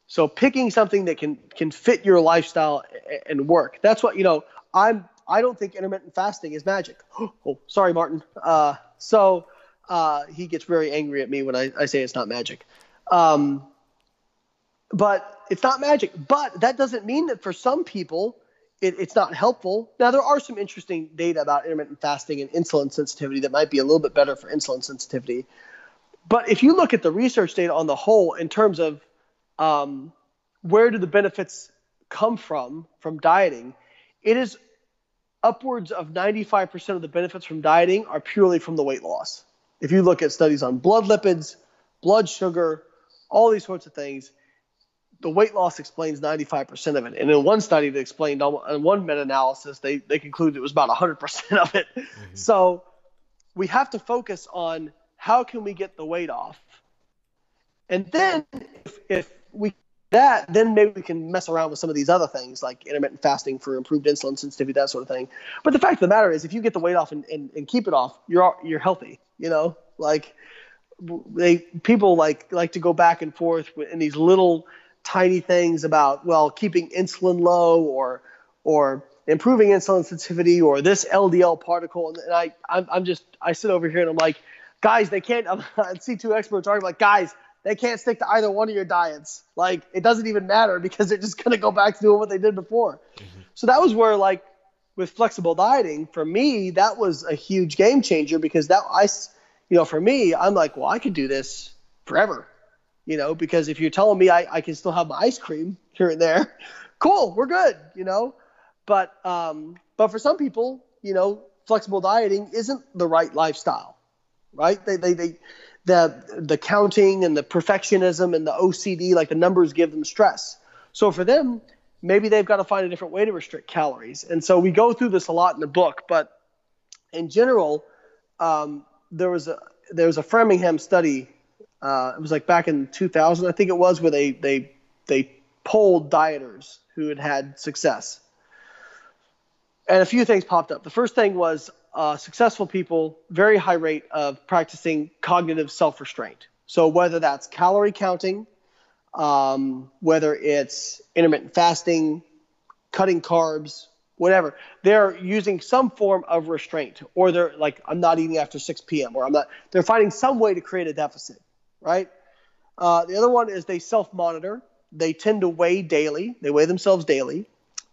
So picking something that can can fit your lifestyle and work. That's what you know. I'm. I don't think intermittent fasting is magic. Oh, sorry, Martin. Uh, so uh, he gets very angry at me when I, I say it's not magic. Um, but it's not magic. But that doesn't mean that for some people it, it's not helpful. Now there are some interesting data about intermittent fasting and insulin sensitivity that might be a little bit better for insulin sensitivity. But if you look at the research data on the whole, in terms of um, where do the benefits come from from dieting, it is upwards of 95% of the benefits from dieting are purely from the weight loss. If you look at studies on blood lipids, blood sugar, all these sorts of things, the weight loss explains 95% of it. And in one study that explained, in one meta-analysis, they, they concluded it was about 100% of it. Mm-hmm. So we have to focus on how can we get the weight off? And then if, if we that, then maybe we can mess around with some of these other things like intermittent fasting for improved insulin sensitivity, that sort of thing. But the fact of the matter is, if you get the weight off and, and, and keep it off, you're you're healthy. You know, like they people like like to go back and forth in these little tiny things about well keeping insulin low or or improving insulin sensitivity or this LDL particle. And I I'm, I'm just I sit over here and I'm like guys they can't I'm C2 experts talking like guys they can't stick to either one of your diets. Like it doesn't even matter because they're just going to go back to doing what they did before. Mm-hmm. so that was where like with flexible dieting for me that was a huge game changer because that I you know for me I'm like well I could do this forever you know, because if you're telling me I, I can still have my ice cream here and there, cool, we're good, you know. But um, but for some people, you know, flexible dieting isn't the right lifestyle, right? They they, they the the counting and the perfectionism and the OCD, like the numbers give them stress. So for them, maybe they've got to find a different way to restrict calories. And so we go through this a lot in the book, but in general, um, there was a there was a Framingham study uh, it was like back in 2000, I think it was, where they they they polled dieters who had had success, and a few things popped up. The first thing was uh, successful people very high rate of practicing cognitive self-restraint. So whether that's calorie counting, um, whether it's intermittent fasting, cutting carbs, whatever, they're using some form of restraint, or they're like, I'm not eating after 6 p.m. or I'm not. They're finding some way to create a deficit right? Uh, the other one is they self monitor. They tend to weigh daily, they weigh themselves daily.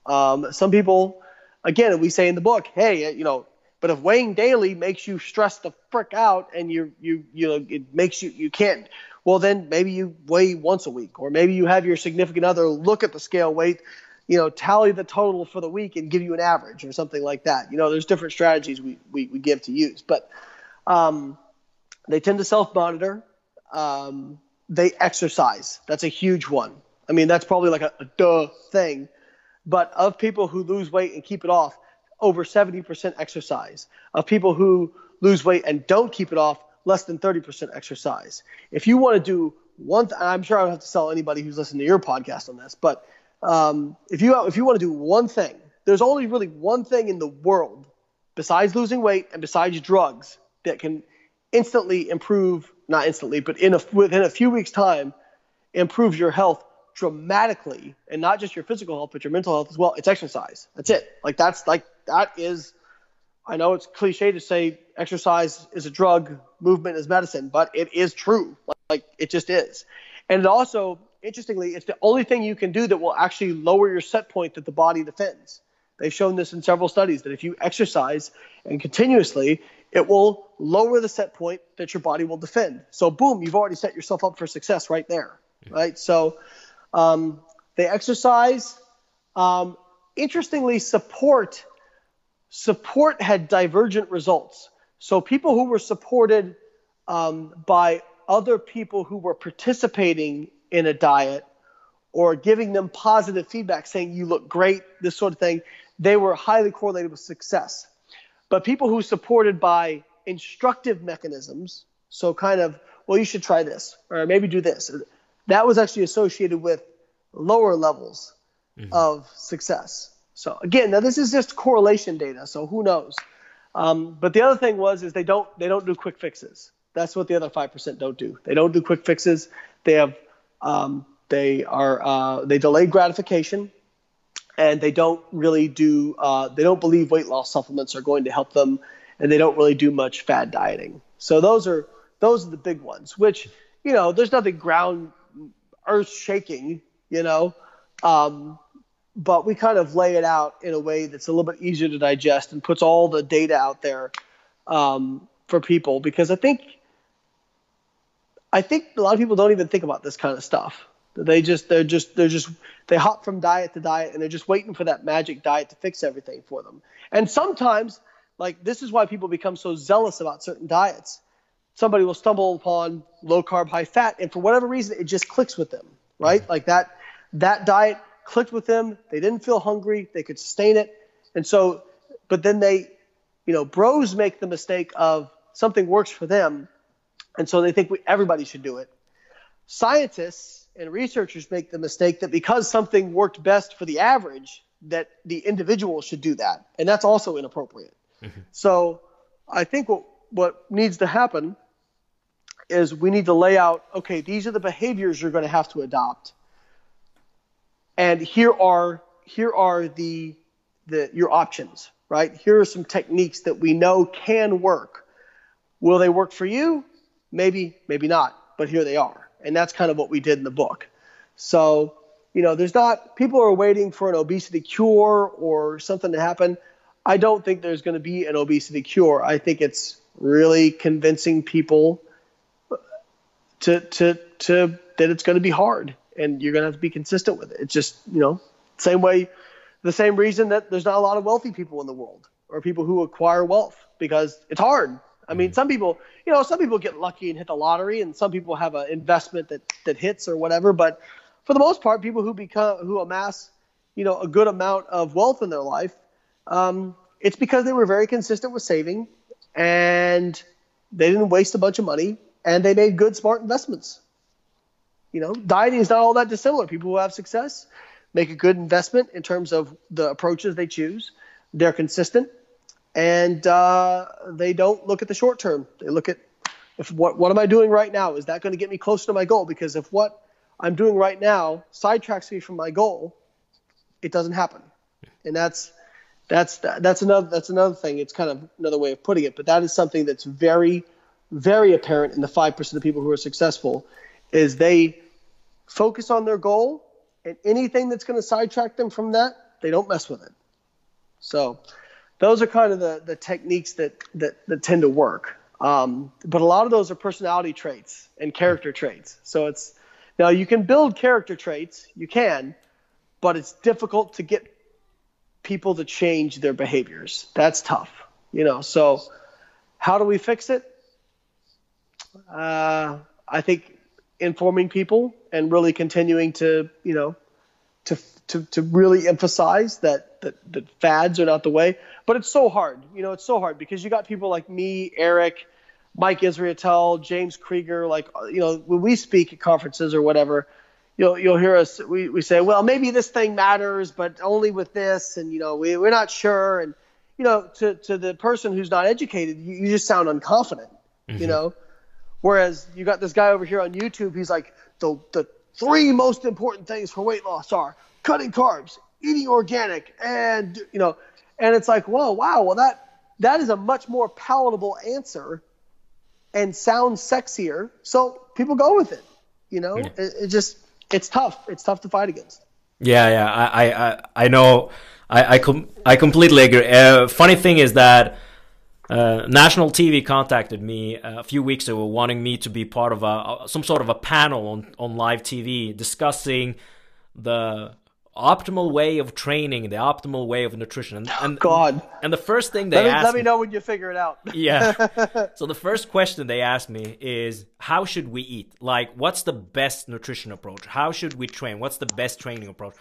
Um, some people, again, we say in the book, hey, you know, but if weighing daily makes you stress the frick out and you you you know it makes you you can't well then maybe you weigh once a week or maybe you have your significant other look at the scale weight you know tally the total for the week and give you an average or something like that you know there's different strategies we we, we give to use but um, they tend to self monitor um, they exercise. That's a huge one. I mean, that's probably like a, a duh thing. But of people who lose weight and keep it off, over 70% exercise. Of people who lose weight and don't keep it off, less than 30% exercise. If you want to do one, th- I'm sure I don't have to sell anybody who's listening to your podcast on this, but um, if you if you want to do one thing, there's only really one thing in the world besides losing weight and besides drugs that can instantly improve not instantly, but in a, within a few weeks' time, improves your health dramatically, and not just your physical health, but your mental health as well. It's exercise. That's it. Like that's like that is. I know it's cliche to say exercise is a drug, movement is medicine, but it is true. Like, like it just is. And it also, interestingly, it's the only thing you can do that will actually lower your set point that the body defends. They've shown this in several studies that if you exercise and continuously, it will lower the set point that your body will defend. So, boom, you've already set yourself up for success right there, right? So, um, they exercise. Um, interestingly, support support had divergent results. So, people who were supported um, by other people who were participating in a diet or giving them positive feedback, saying you look great, this sort of thing, they were highly correlated with success. But people who supported by instructive mechanisms, so kind of, well, you should try this, or maybe do this, that was actually associated with lower levels mm-hmm. of success. So again, now this is just correlation data, so who knows? Um, but the other thing was is they don't they don't do quick fixes. That's what the other five percent don't do. They don't do quick fixes. They have um, they are uh, they delay gratification and they don't really do uh, they don't believe weight loss supplements are going to help them and they don't really do much fad dieting so those are those are the big ones which you know there's nothing ground earth shaking you know um, but we kind of lay it out in a way that's a little bit easier to digest and puts all the data out there um, for people because i think i think a lot of people don't even think about this kind of stuff they just they're just they're just they hop from diet to diet and they're just waiting for that magic diet to fix everything for them. And sometimes like this is why people become so zealous about certain diets. Somebody will stumble upon low carb, high fat, and for whatever reason it just clicks with them, right? Mm-hmm. Like that that diet clicked with them. They didn't feel hungry. They could sustain it. And so, but then they, you know, bros make the mistake of something works for them, and so they think we, everybody should do it. Scientists and researchers make the mistake that because something worked best for the average, that the individual should do that, and that's also inappropriate. Mm-hmm. So I think what what needs to happen is we need to lay out okay these are the behaviors you're going to have to adopt and here are here are the the your options right here are some techniques that we know can work will they work for you maybe maybe not but here they are and that's kind of what we did in the book. So, you know, there's not people are waiting for an obesity cure or something to happen. I don't think there's going to be an obesity cure. I think it's really convincing people to to to that it's going to be hard and you're going to have to be consistent with it. It's just, you know, same way the same reason that there's not a lot of wealthy people in the world or people who acquire wealth because it's hard. I mean, mm-hmm. some people, you know, some people get lucky and hit the lottery, and some people have an investment that that hits or whatever. But for the most part, people who become who amass, you know, a good amount of wealth in their life, um, it's because they were very consistent with saving, and they didn't waste a bunch of money, and they made good, smart investments. You know, dieting is not all that dissimilar. People who have success make a good investment in terms of the approaches they choose. They're consistent and uh, they don't look at the short term. They look at if what what am I doing right now? Is that going to get me closer to my goal? Because if what I'm doing right now sidetracks me from my goal, it doesn't happen. And that's that's that's another that's another thing. It's kind of another way of putting it, but that is something that's very very apparent in the five percent of people who are successful, is they focus on their goal, and anything that's going to sidetrack them from that, they don't mess with it. So those are kind of the, the techniques that, that, that tend to work. Um, but a lot of those are personality traits and character traits. So it's now you can build character traits, you can, but it's difficult to get people to change their behaviors. That's tough, you know. So how do we fix it? Uh, I think informing people and really continuing to, you know, to to to really emphasize that that, that fads are not the way. But it's so hard. You know, it's so hard because you got people like me, Eric, Mike Israetel, James Krieger. Like, you know, when we speak at conferences or whatever, you'll you'll hear us. We, we say, well, maybe this thing matters, but only with this, and you know, we we're not sure. And you know, to to the person who's not educated, you, you just sound unconfident. Mm-hmm. You know, whereas you got this guy over here on YouTube. He's like the the three most important things for weight loss are cutting carbs, eating organic, and you know, and it's like, whoa, wow, well that that is a much more palatable answer and sounds sexier. So people go with it. You know, yeah. it, it, just it's tough. It's tough to fight against. Yeah, yeah, I I I know. I I, com- I completely agree. Uh, funny thing is that. Uh, national TV contacted me a few weeks ago, wanting me to be part of a, some sort of a panel on, on live TV discussing the optimal way of training, the optimal way of nutrition. And, and God. And the first thing they let me, asked let me know when you figure it out. yeah. So the first question they asked me is, how should we eat? Like, what's the best nutrition approach? How should we train? What's the best training approach?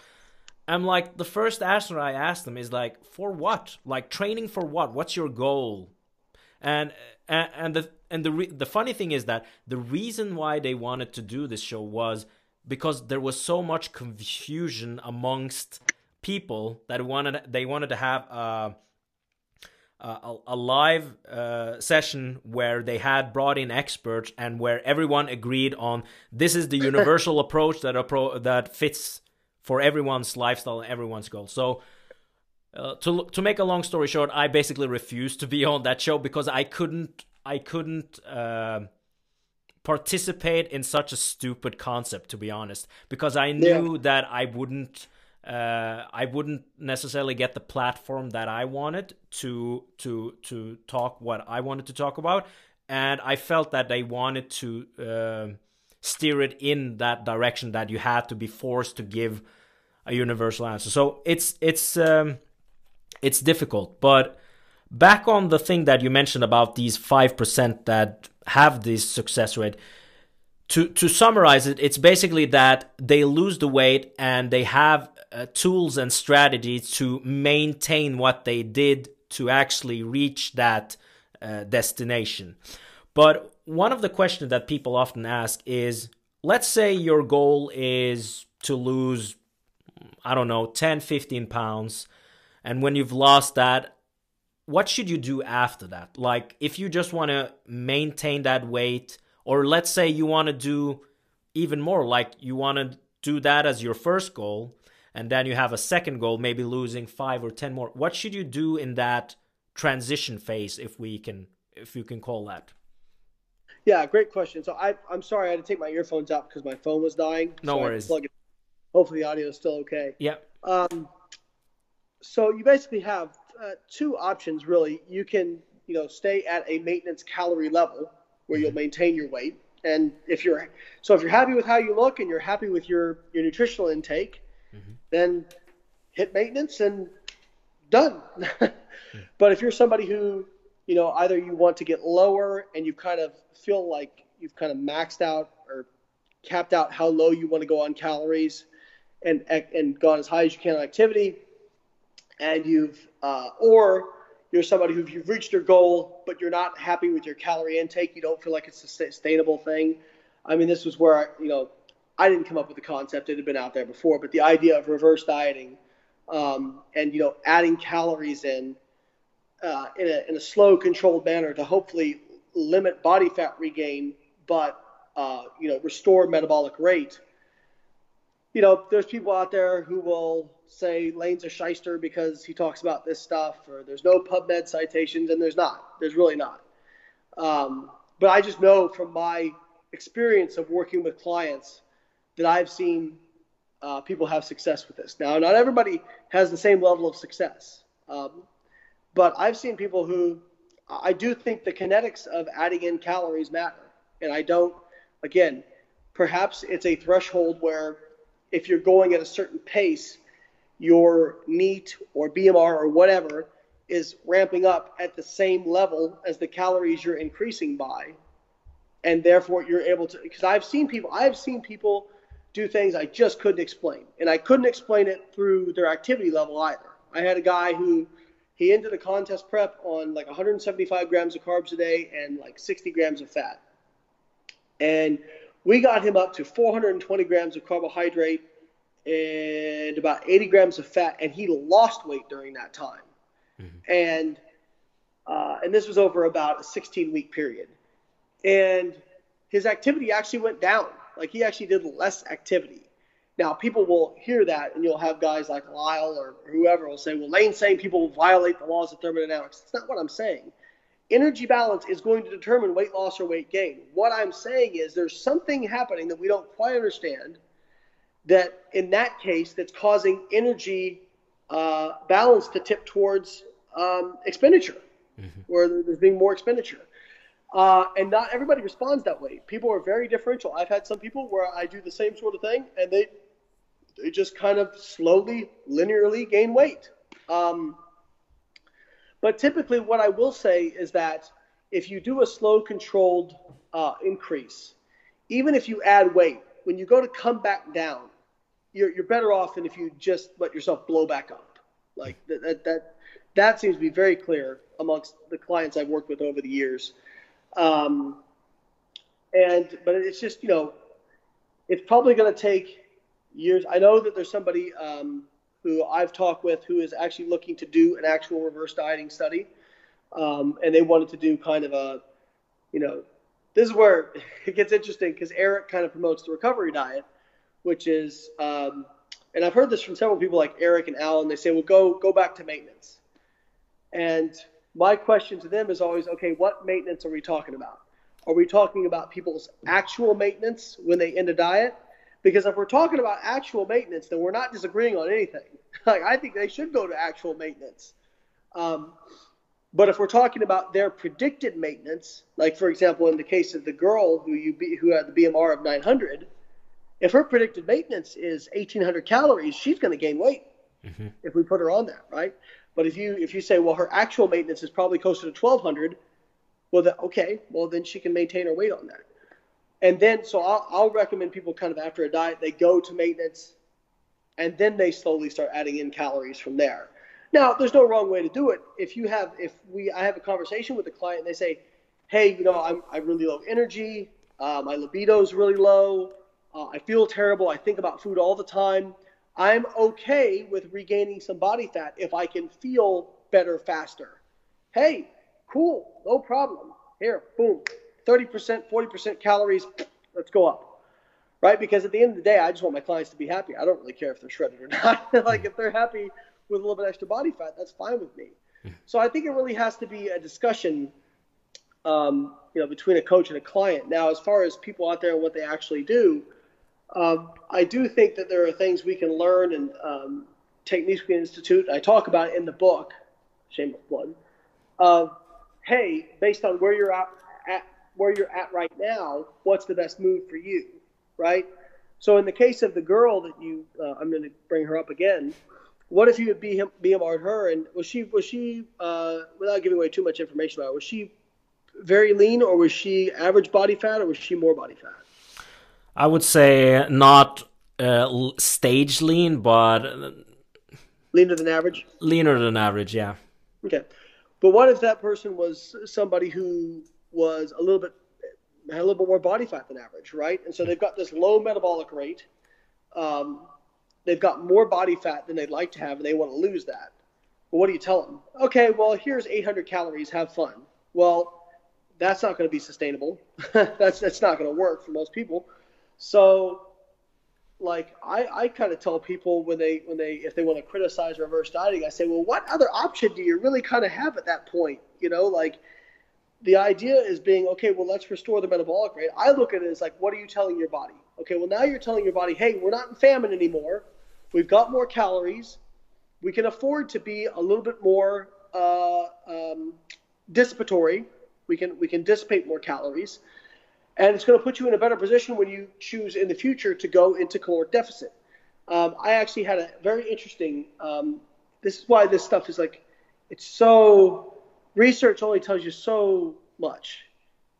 I'm like, the first answer I asked them is like, for what? Like training for what? What's your goal? And and, the and the re- the funny thing is that the reason why they wanted to do this show was because there was so much confusion amongst people that wanted they wanted to have a a, a live uh, session where they had brought in experts and where everyone agreed on this is the universal approach that appro- that fits for everyone's lifestyle and everyone's goal. So. Uh, to to make a long story short, I basically refused to be on that show because I couldn't I couldn't uh, participate in such a stupid concept to be honest because i knew yeah. that i wouldn't uh, i wouldn't necessarily get the platform that i wanted to to to talk what i wanted to talk about and i felt that they wanted to uh, steer it in that direction that you had to be forced to give a universal answer so it's it's um, it's difficult. But back on the thing that you mentioned about these 5% that have this success rate to to summarize it it's basically that they lose the weight and they have uh, tools and strategies to maintain what they did to actually reach that uh, destination. But one of the questions that people often ask is let's say your goal is to lose i don't know 10 15 pounds and when you've lost that what should you do after that? Like, if you just want to maintain that weight, or let's say you want to do even more, like you want to do that as your first goal, and then you have a second goal, maybe losing five or ten more. What should you do in that transition phase, if we can, if you can call that? Yeah, great question. So I, I'm sorry I had to take my earphones out because my phone was dying. No so worries. Hopefully the audio is still okay. Yeah. Um, so you basically have uh, two options really. You can you know stay at a maintenance calorie level where you'll mm-hmm. maintain your weight, and if you're so if you're happy with how you look and you're happy with your your nutritional intake, mm-hmm. then hit maintenance and done. but if you're somebody who you know either you want to get lower and you kind of feel like you've kind of maxed out or capped out how low you want to go on calories and and gone as high as you can on activity and you've uh, or you're somebody who you've reached your goal but you're not happy with your calorie intake you don't feel like it's a sustainable thing. I mean this was where I, you know i didn't come up with the concept. It had been out there before but the idea of reverse dieting um, and you know adding calories in uh, in, a, in a slow controlled manner to hopefully limit body fat regain but uh, you know restore metabolic rate you know there's people out there who will say Layne's a shyster because he talks about this stuff, or there's no PubMed citations, and there's not. There's really not. Um, but I just know from my experience of working with clients that I've seen uh, people have success with this. Now, not everybody has the same level of success, um, but I've seen people who I do think the kinetics of adding in calories matter, and I don't. Again, perhaps it's a threshold where if you're going at a certain pace your NEAT or BMR or whatever is ramping up at the same level as the calories you're increasing by. And therefore you're able to because I've seen people I've seen people do things I just couldn't explain. And I couldn't explain it through their activity level either. I had a guy who he ended a contest prep on like 175 grams of carbs a day and like 60 grams of fat. And we got him up to 420 grams of carbohydrate and about 80 grams of fat, and he lost weight during that time. Mm-hmm. And uh, and this was over about a 16 week period. And his activity actually went down Like he actually did less activity. Now people will hear that, and you'll have guys like Lyle or whoever will say, "Well, Layne's saying people violate the laws of thermodynamics." It's not what I'm saying. Energy balance is going to determine weight loss or weight gain. What I'm saying is there's something happening that we don't quite understand. That in that case, that's causing energy uh, balance to tip towards um, expenditure, mm-hmm. where there's being more expenditure. Uh, and not everybody responds that way. People are very differential. I've had some people where I do the same sort of thing, and they they just kind of slowly, linearly gain weight. Um, but typically, what I will say is that if you do a slow, controlled uh, increase, even if you add weight, when you go to come back down, you're, you're better off than if you just let yourself blow back up. Like that, that, that, that seems to be very clear amongst the clients I've worked with over the years. Um, and but it's just you know, it's probably going to take years. I know that there's somebody um, who I've talked with who is actually looking to do an actual reverse dieting study, um, and they wanted to do kind of a, you know, this is where it gets interesting because Eric kind of promotes the recovery diet, which is, um, and I've heard this from several people like Eric and Alan. They say, well, go go back to maintenance, and my question to them is always, okay, what maintenance are we talking about? Are we talking about people's actual maintenance when they end a diet? Because if we're talking about actual maintenance, then we're not disagreeing on anything. like I think they should go to actual maintenance. Um, but if we're talking about their predicted maintenance, like for example, in the case of the girl who you be, who had the BMR of 900, if her predicted maintenance is 1,800 calories, she's going to gain weight mm-hmm. if we put her on that, right? But if you if you say, well, her actual maintenance is probably closer to 1,200, well, then, okay, well then she can maintain her weight on that. And then, so I'll, I'll recommend people kind of after a diet, they go to maintenance, and then they slowly start adding in calories from there. Now, there's no wrong way to do it. If you have, if we, I have a conversation with a client, and they say, hey, you know, I'm, I'm really low energy, uh, my libido is really low, uh, I feel terrible, I think about food all the time. I'm okay with regaining some body fat if I can feel better faster. Hey, cool, no problem. Here, boom, 30%, 40% calories, let's go up. Right? Because at the end of the day, I just want my clients to be happy. I don't really care if they're shredded or not. like if they're happy with a little bit extra body fat, that's fine with me. So I think it really has to be a discussion, um, you know, between a coach and a client. Now, as far as people out there and what they actually do, um, I do think that there are things we can learn and um, techniques we can institute. I talk about it in the book, shameless plug, of, hey, based on where you're at, where you're at right now, what's the best move for you, right? So in the case of the girl that you, uh, I'm going to bring her up again. What if you would be him, BMR'd her and was she was she uh, without giving away too much information about her, was she very lean or was she average body fat or was she more body fat? I would say not uh, stage lean, but leaner than average. Leaner than average, yeah. Okay, but what if that person was somebody who was a little bit had a little bit more body fat than average, right? And so they've got this low metabolic rate. Um, they've got more body fat than they'd like to have, and they want to lose that. Well, what do you tell them? Okay, well, here's 800 calories. Have fun. Well, that's not going to be sustainable. that's that's not going to work for most people. So, like I, I kind of tell people when they when they if they want to criticize reverse dieting, I say, well, what other option do you really kind of have at that point? You know, like the idea is being okay. Well, let's restore the metabolic rate. I look at it as like, what are you telling your body? Okay, well now you're telling your body, hey, we're not in famine anymore. We've got more calories. We can afford to be a little bit more uh, um, dissipatory. We can we can dissipate more calories and it's going to put you in a better position when you choose in the future to go into caloric deficit. Um, I actually had a very interesting. Um, this is why this stuff is like, it's so research only tells you so much,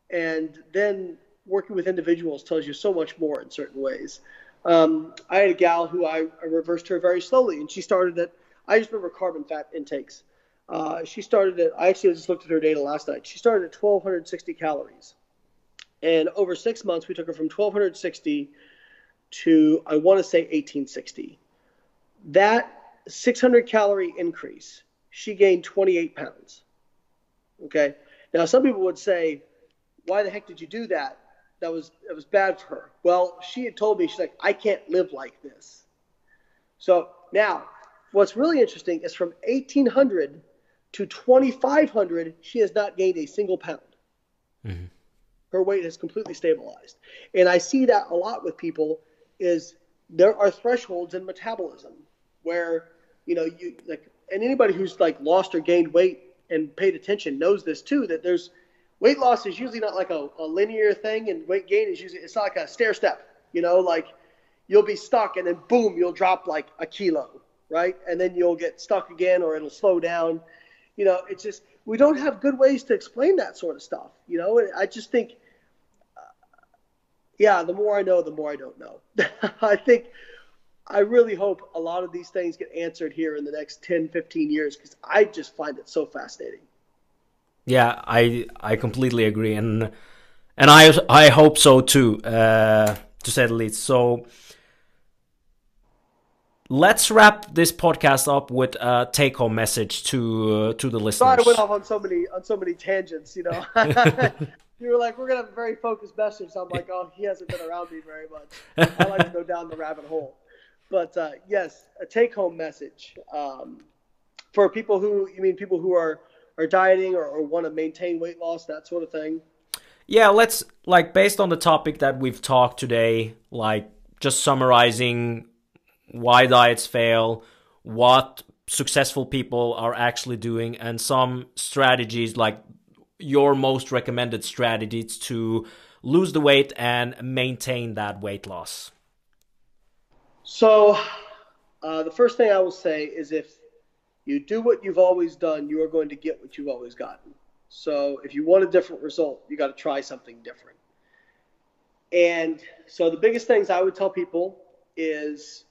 and then working with individuals tells you so much more in certain ways. Um, I had a gal who I, I, reversed her very slowly, and she started at. I just remember carbon fat intakes. Uh, she started at. I actually just looked at her data last night. She started at 1,260 calories and over six months, we took her from 1260 to, I want to say, 1860. That 600 calorie increase, she gained 28 pounds. Okay. Now, some people would say, why the heck did you do that? that was that was bad for her. Well, she had told me she's like, I can't live like this. So now, what's really interesting is from 1800 to 2500, she has not gained a single pound. Mm-hmm. Her weight has completely stabilized, and I see that a lot with people. Is there are thresholds in metabolism where you know you like, and anybody who's like lost or gained weight and paid attention knows this too. That there's weight loss is usually not like a, a linear thing, and weight gain is usually it's not like a stair step. You know, like you'll be stuck and then boom, you'll drop like a kilo, right? And then you'll get stuck again, or it'll slow down. You know, it's just we don't have good ways to explain that sort of stuff. You know, I just think. Uh, yeah, the more I know, the more I don't know. I think I really hope a lot of these things get answered here in the next 10, 15 years because I just find it so fascinating. Yeah, I I completely agree, and and I I hope so too, uh, to say the least. So let's wrap this podcast up with a take-home message to uh, to the listeners. Sorry, I went off on so many on so many tangents. You know, you were like, we're gonna have a very focused message. So I'm like, oh, he hasn't been around me very much. I like to go down the rabbit hole. But uh, yes, a take-home message um, for people who you mean people who are are dieting or, or want to maintain weight loss, that sort of thing? Yeah, let's like based on the topic that we've talked today, like just summarizing why diets fail, what successful people are actually doing, and some strategies like your most recommended strategies to lose the weight and maintain that weight loss. So, uh, the first thing I will say is if you do what you've always done, you are going to get what you've always gotten. So if you want a different result, you got to try something different. And so the biggest things I would tell people is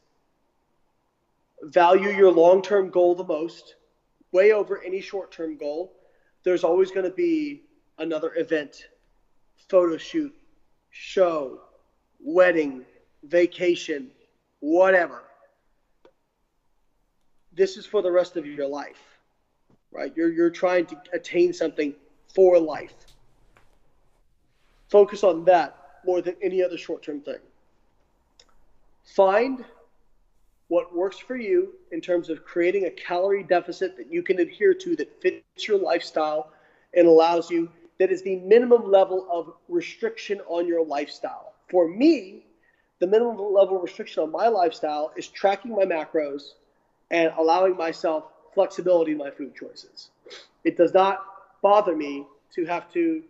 value your long term goal the most, way over any short term goal. There's always going to be another event, photo shoot, show, wedding, vacation, whatever this is for the rest of your life, right? You're, you're trying to attain something for life. Focus on that more than any other short term thing. Find what works for you in terms of creating a calorie deficit that you can adhere to that fits your lifestyle and allows you, that is the minimum level of restriction on your lifestyle. For me, the minimum level restriction on my lifestyle is tracking my macros and allowing myself flexibility in my food choices. It does not bother me to have to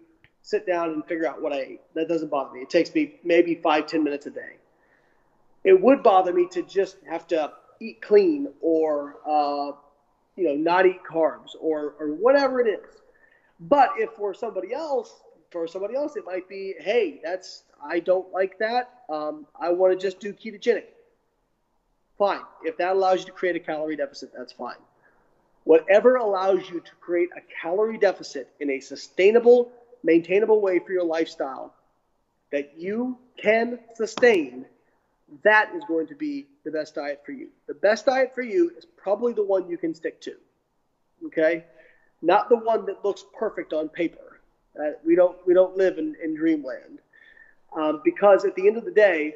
sit down and figure out what I ate. That doesn't bother me. It takes me maybe five, ten minutes a day. It would bother me to just have to eat clean or uh, you know not eat carbs or or whatever it is. But if for somebody else, for somebody else, it might be, hey, that's I don't like that. Um, I want to just do ketogenic. Fine. If that allows you to create a calorie deficit, that's fine. Whatever allows you to create a calorie deficit in a sustainable, maintainable way for your lifestyle that you can sustain, that is going to be the best diet for you. The best diet for you is probably the one you can stick to. Okay? Not the one that looks perfect on paper. Uh, we don't we don't live in, in dreamland. Um, because at the end of the day,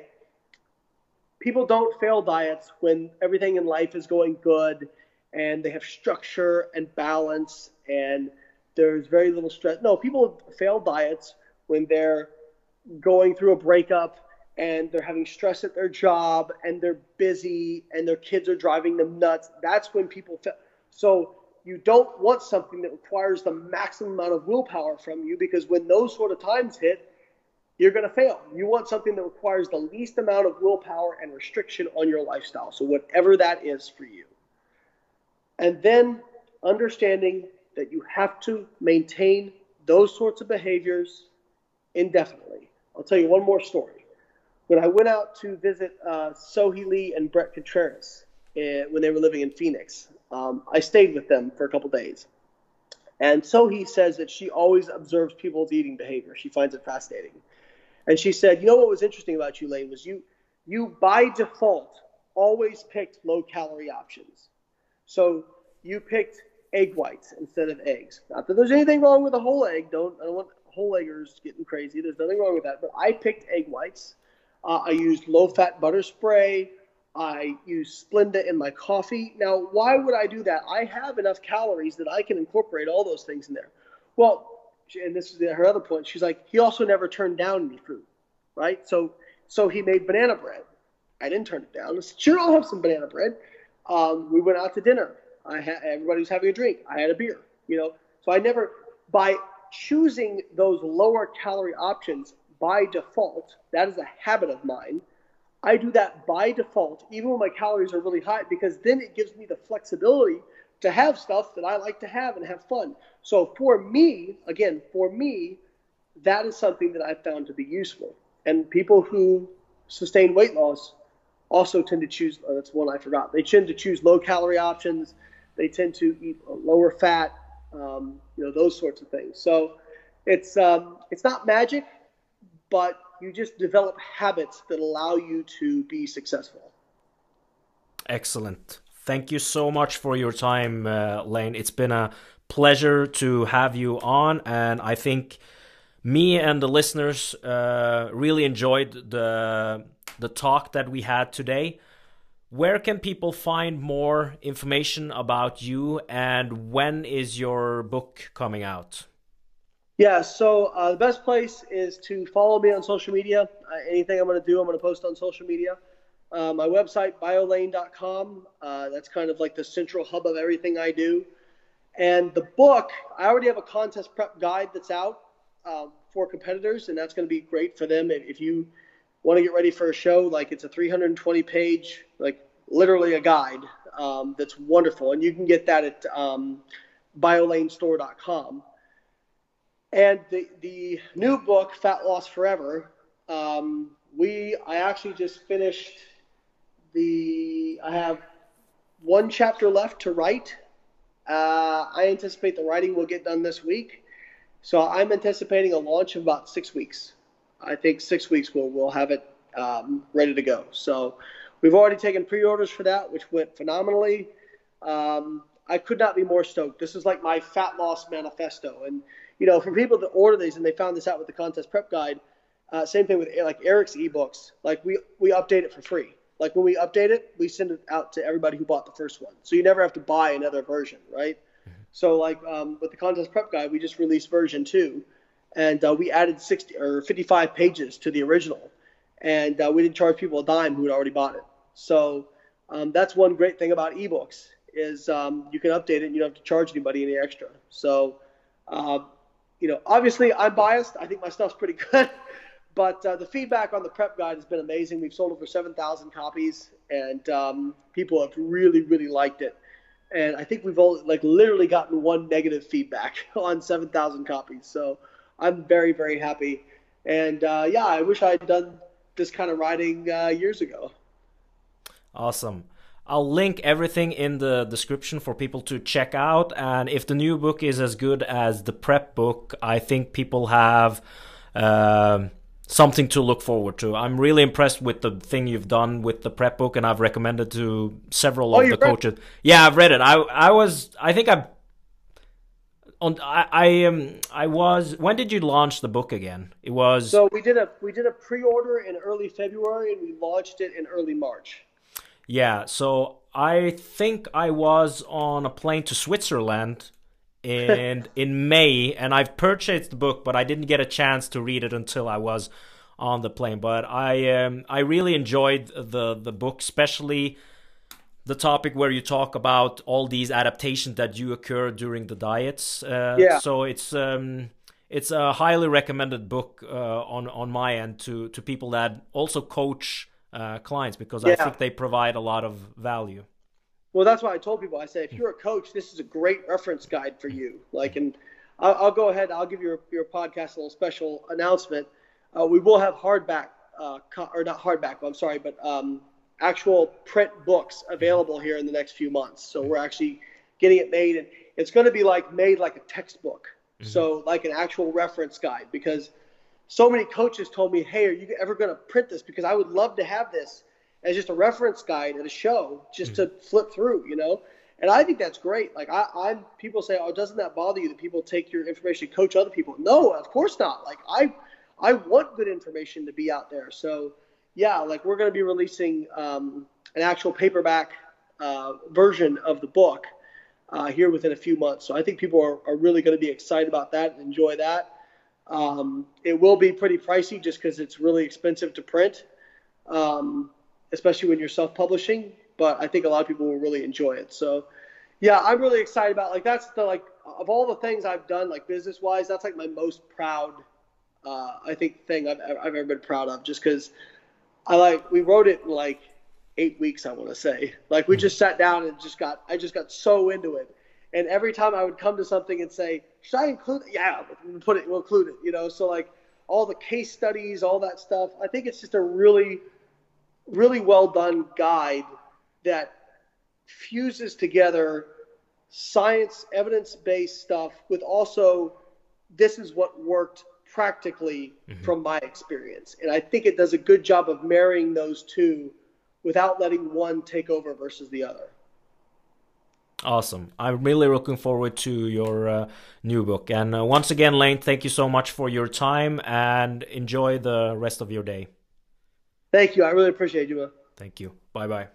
people don't fail diets when everything in life is going good and they have structure and balance and there's very little stress. No, people fail diets when they're going through a breakup and they're having stress at their job and they're busy and their kids are driving them nuts. That's when people fail. So you don't want something that requires the maximum amount of willpower from you because when those sort of times hit, you're going to fail. You want something that requires the least amount of willpower and restriction on your lifestyle. So, whatever that is for you. And then understanding that you have to maintain those sorts of behaviors indefinitely. I'll tell you one more story. When I went out to visit uh, Sohee Lee and Bret Contreras uh, when they were living in Phoenix, um, I stayed with them for a couple days. And Sohee says that she always observes people's eating behavior. She finds it fascinating. And she said, you know what was interesting about you, Layne, was you you by default always picked low calorie options. So you picked egg whites instead of eggs. Not that there's anything wrong with a whole egg. Don't I don't want whole eggers getting crazy. There's nothing wrong with that. But I picked egg whites. Uh, I used low fat butter spray. I use Splenda in my coffee. Now, why would I do that? I have enough calories that I can incorporate all those things in there. Well, and this is her other point. She's like, he also never turned down any food, right? So, so he made banana bread. I didn't turn it down. I said, sure, I'll have some banana bread. Um, we went out to dinner. I everybody was having a drink. I had a beer. You know, so I never by choosing those lower calorie options by default. That is a habit of mine. I do that by default, even when my calories are really high, because then it gives me the flexibility to have stuff that I like to have and have fun. So for me, again, for me, that is something that I've found to be useful. And people who sustain weight loss also tend to choose, oh, that's one I forgot, they tend to choose low calorie options. They tend to eat lower fat, um, you know, those sorts of things. So it's, um, it's not magic, but you just develop habits that allow you to be successful. Excellent. Thank you so much for your time, uh, Layne. It's been a pleasure to have you on, and I think me and the listeners uh, really enjoyed the the talk that we had today. Where can people find more information about you, and when is your book coming out? Yeah, so uh, the best place is to follow me on social media. Uh, anything I'm going to do, I'm going to post on social media. Uh, my website, biolayne.com, uh, that's kind of like the central hub of everything I do. And the book, I already have a contest prep guide that's out um, for competitors, and that's going to be great for them. If, if you want to get ready for a show, like it's a 320 page, like literally a guide um, that's wonderful. And you can get that at um, biolaynestore.com. And the, the new book, Fat Loss Forever, um, we I actually just finished the I have one chapter left to write. Uh, I anticipate the writing will get done this week, so I'm anticipating a launch of about six weeks. I think six weeks we'll we'll have it um, ready to go. So we've already taken pre-orders for that, which went phenomenally. Um, I could not be more stoked. This is like my fat loss manifesto, and you know, for people that order these and they found this out with the contest prep guide, uh, same thing with like Eric's ebooks. Like we we update it for free. Like when we update it, we send it out to everybody who bought the first one, so you never have to buy another version, right? Mm-hmm. So like um, with the contest prep guide, we just released version two, and uh, we added 60 or 55 pages to the original, and uh, we didn't charge people a dime who had already bought it. So um, that's one great thing about ebooks is um, you can update it and you don't have to charge anybody any extra. So uh, you know, obviously I'm biased. I think my stuff's pretty good, but uh, the feedback on the prep guide has been amazing. We've sold over 7,000 copies, and um, people have really, really liked it. And I think we've only, like literally gotten one negative feedback on 7,000 copies. So I'm very, very happy. And uh, yeah, I wish I had done this kind of writing uh, years ago. Awesome. I'll link everything in the description for people to check out. And if the new book is as good as the prep book, I think people have uh, something to look forward to. I'm really impressed with the thing you've done with the prep book, and I've recommended to several oh, of the coaches. Yeah, I've read it. I I was I think I on I I um I was when did you launch the book again? It was so we did a we did a pre order in early February and we launched it in early March. Yeah, so I think I was on a plane to Switzerland in in May, and I've purchased the book, but I didn't get a chance to read it until I was on the plane. But I um, I really enjoyed the the book, especially the topic where you talk about all these adaptations that you occur during the diets. Uh, yeah. So it's um, it's a highly recommended book uh, on on my end to to people that also coach uh, clients because yeah. I think they provide a lot of value. Well, that's why I told people. I said, if you're a coach, this is a great reference guide for you. Like, and I'll, I'll go ahead. I'll give your your podcast a little special announcement. Uh, we will have hardback, uh, or not hardback. I'm sorry, but um, actual print books available here in the next few months. So we're actually getting it made, and it's going to be like made like a textbook. Mm-hmm. So like an actual reference guide because so many coaches told me, "Hey, are you ever going to print this? Because I would love to have this as just a reference guide at a show, just mm-hmm. to flip through, you know." And I think that's great. Like I, I'm people say, oh, doesn't that bother you that people take your information to coach other people? No, of course not. Like I, I want good information to be out there. So yeah, like we're going to be releasing um, an actual paperback uh, version of the book uh, here within a few months. So I think people are, are really going to be excited about that and enjoy that. Um, it will be pretty pricey just because it's really expensive to print, um, especially when you're self-publishing. But I think a lot of people will really enjoy it. So, yeah, I'm really excited about like that's the like of all the things I've done like business-wise, that's like my most proud, uh, I think thing I've, I've ever been proud of. Just because I like we wrote it in like eight weeks, I want to say. Like we just sat down and just got I just got so into it and every time I would come to something and say, should I include it? Yeah, we'll put it, we'll include it, you know? So like all the case studies, all that stuff, I think it's just a really, really well done guide that fuses together science, evidence based stuff with also this is what worked practically mm-hmm. from my experience. And I think it does a good job of marrying those two without letting one take over versus the other. Awesome. I'm really looking forward to your uh, new book. And uh, once again, Layne, thank you so much for your time and enjoy the rest of your day. Thank you. I really appreciate you. Thank you. Bye bye.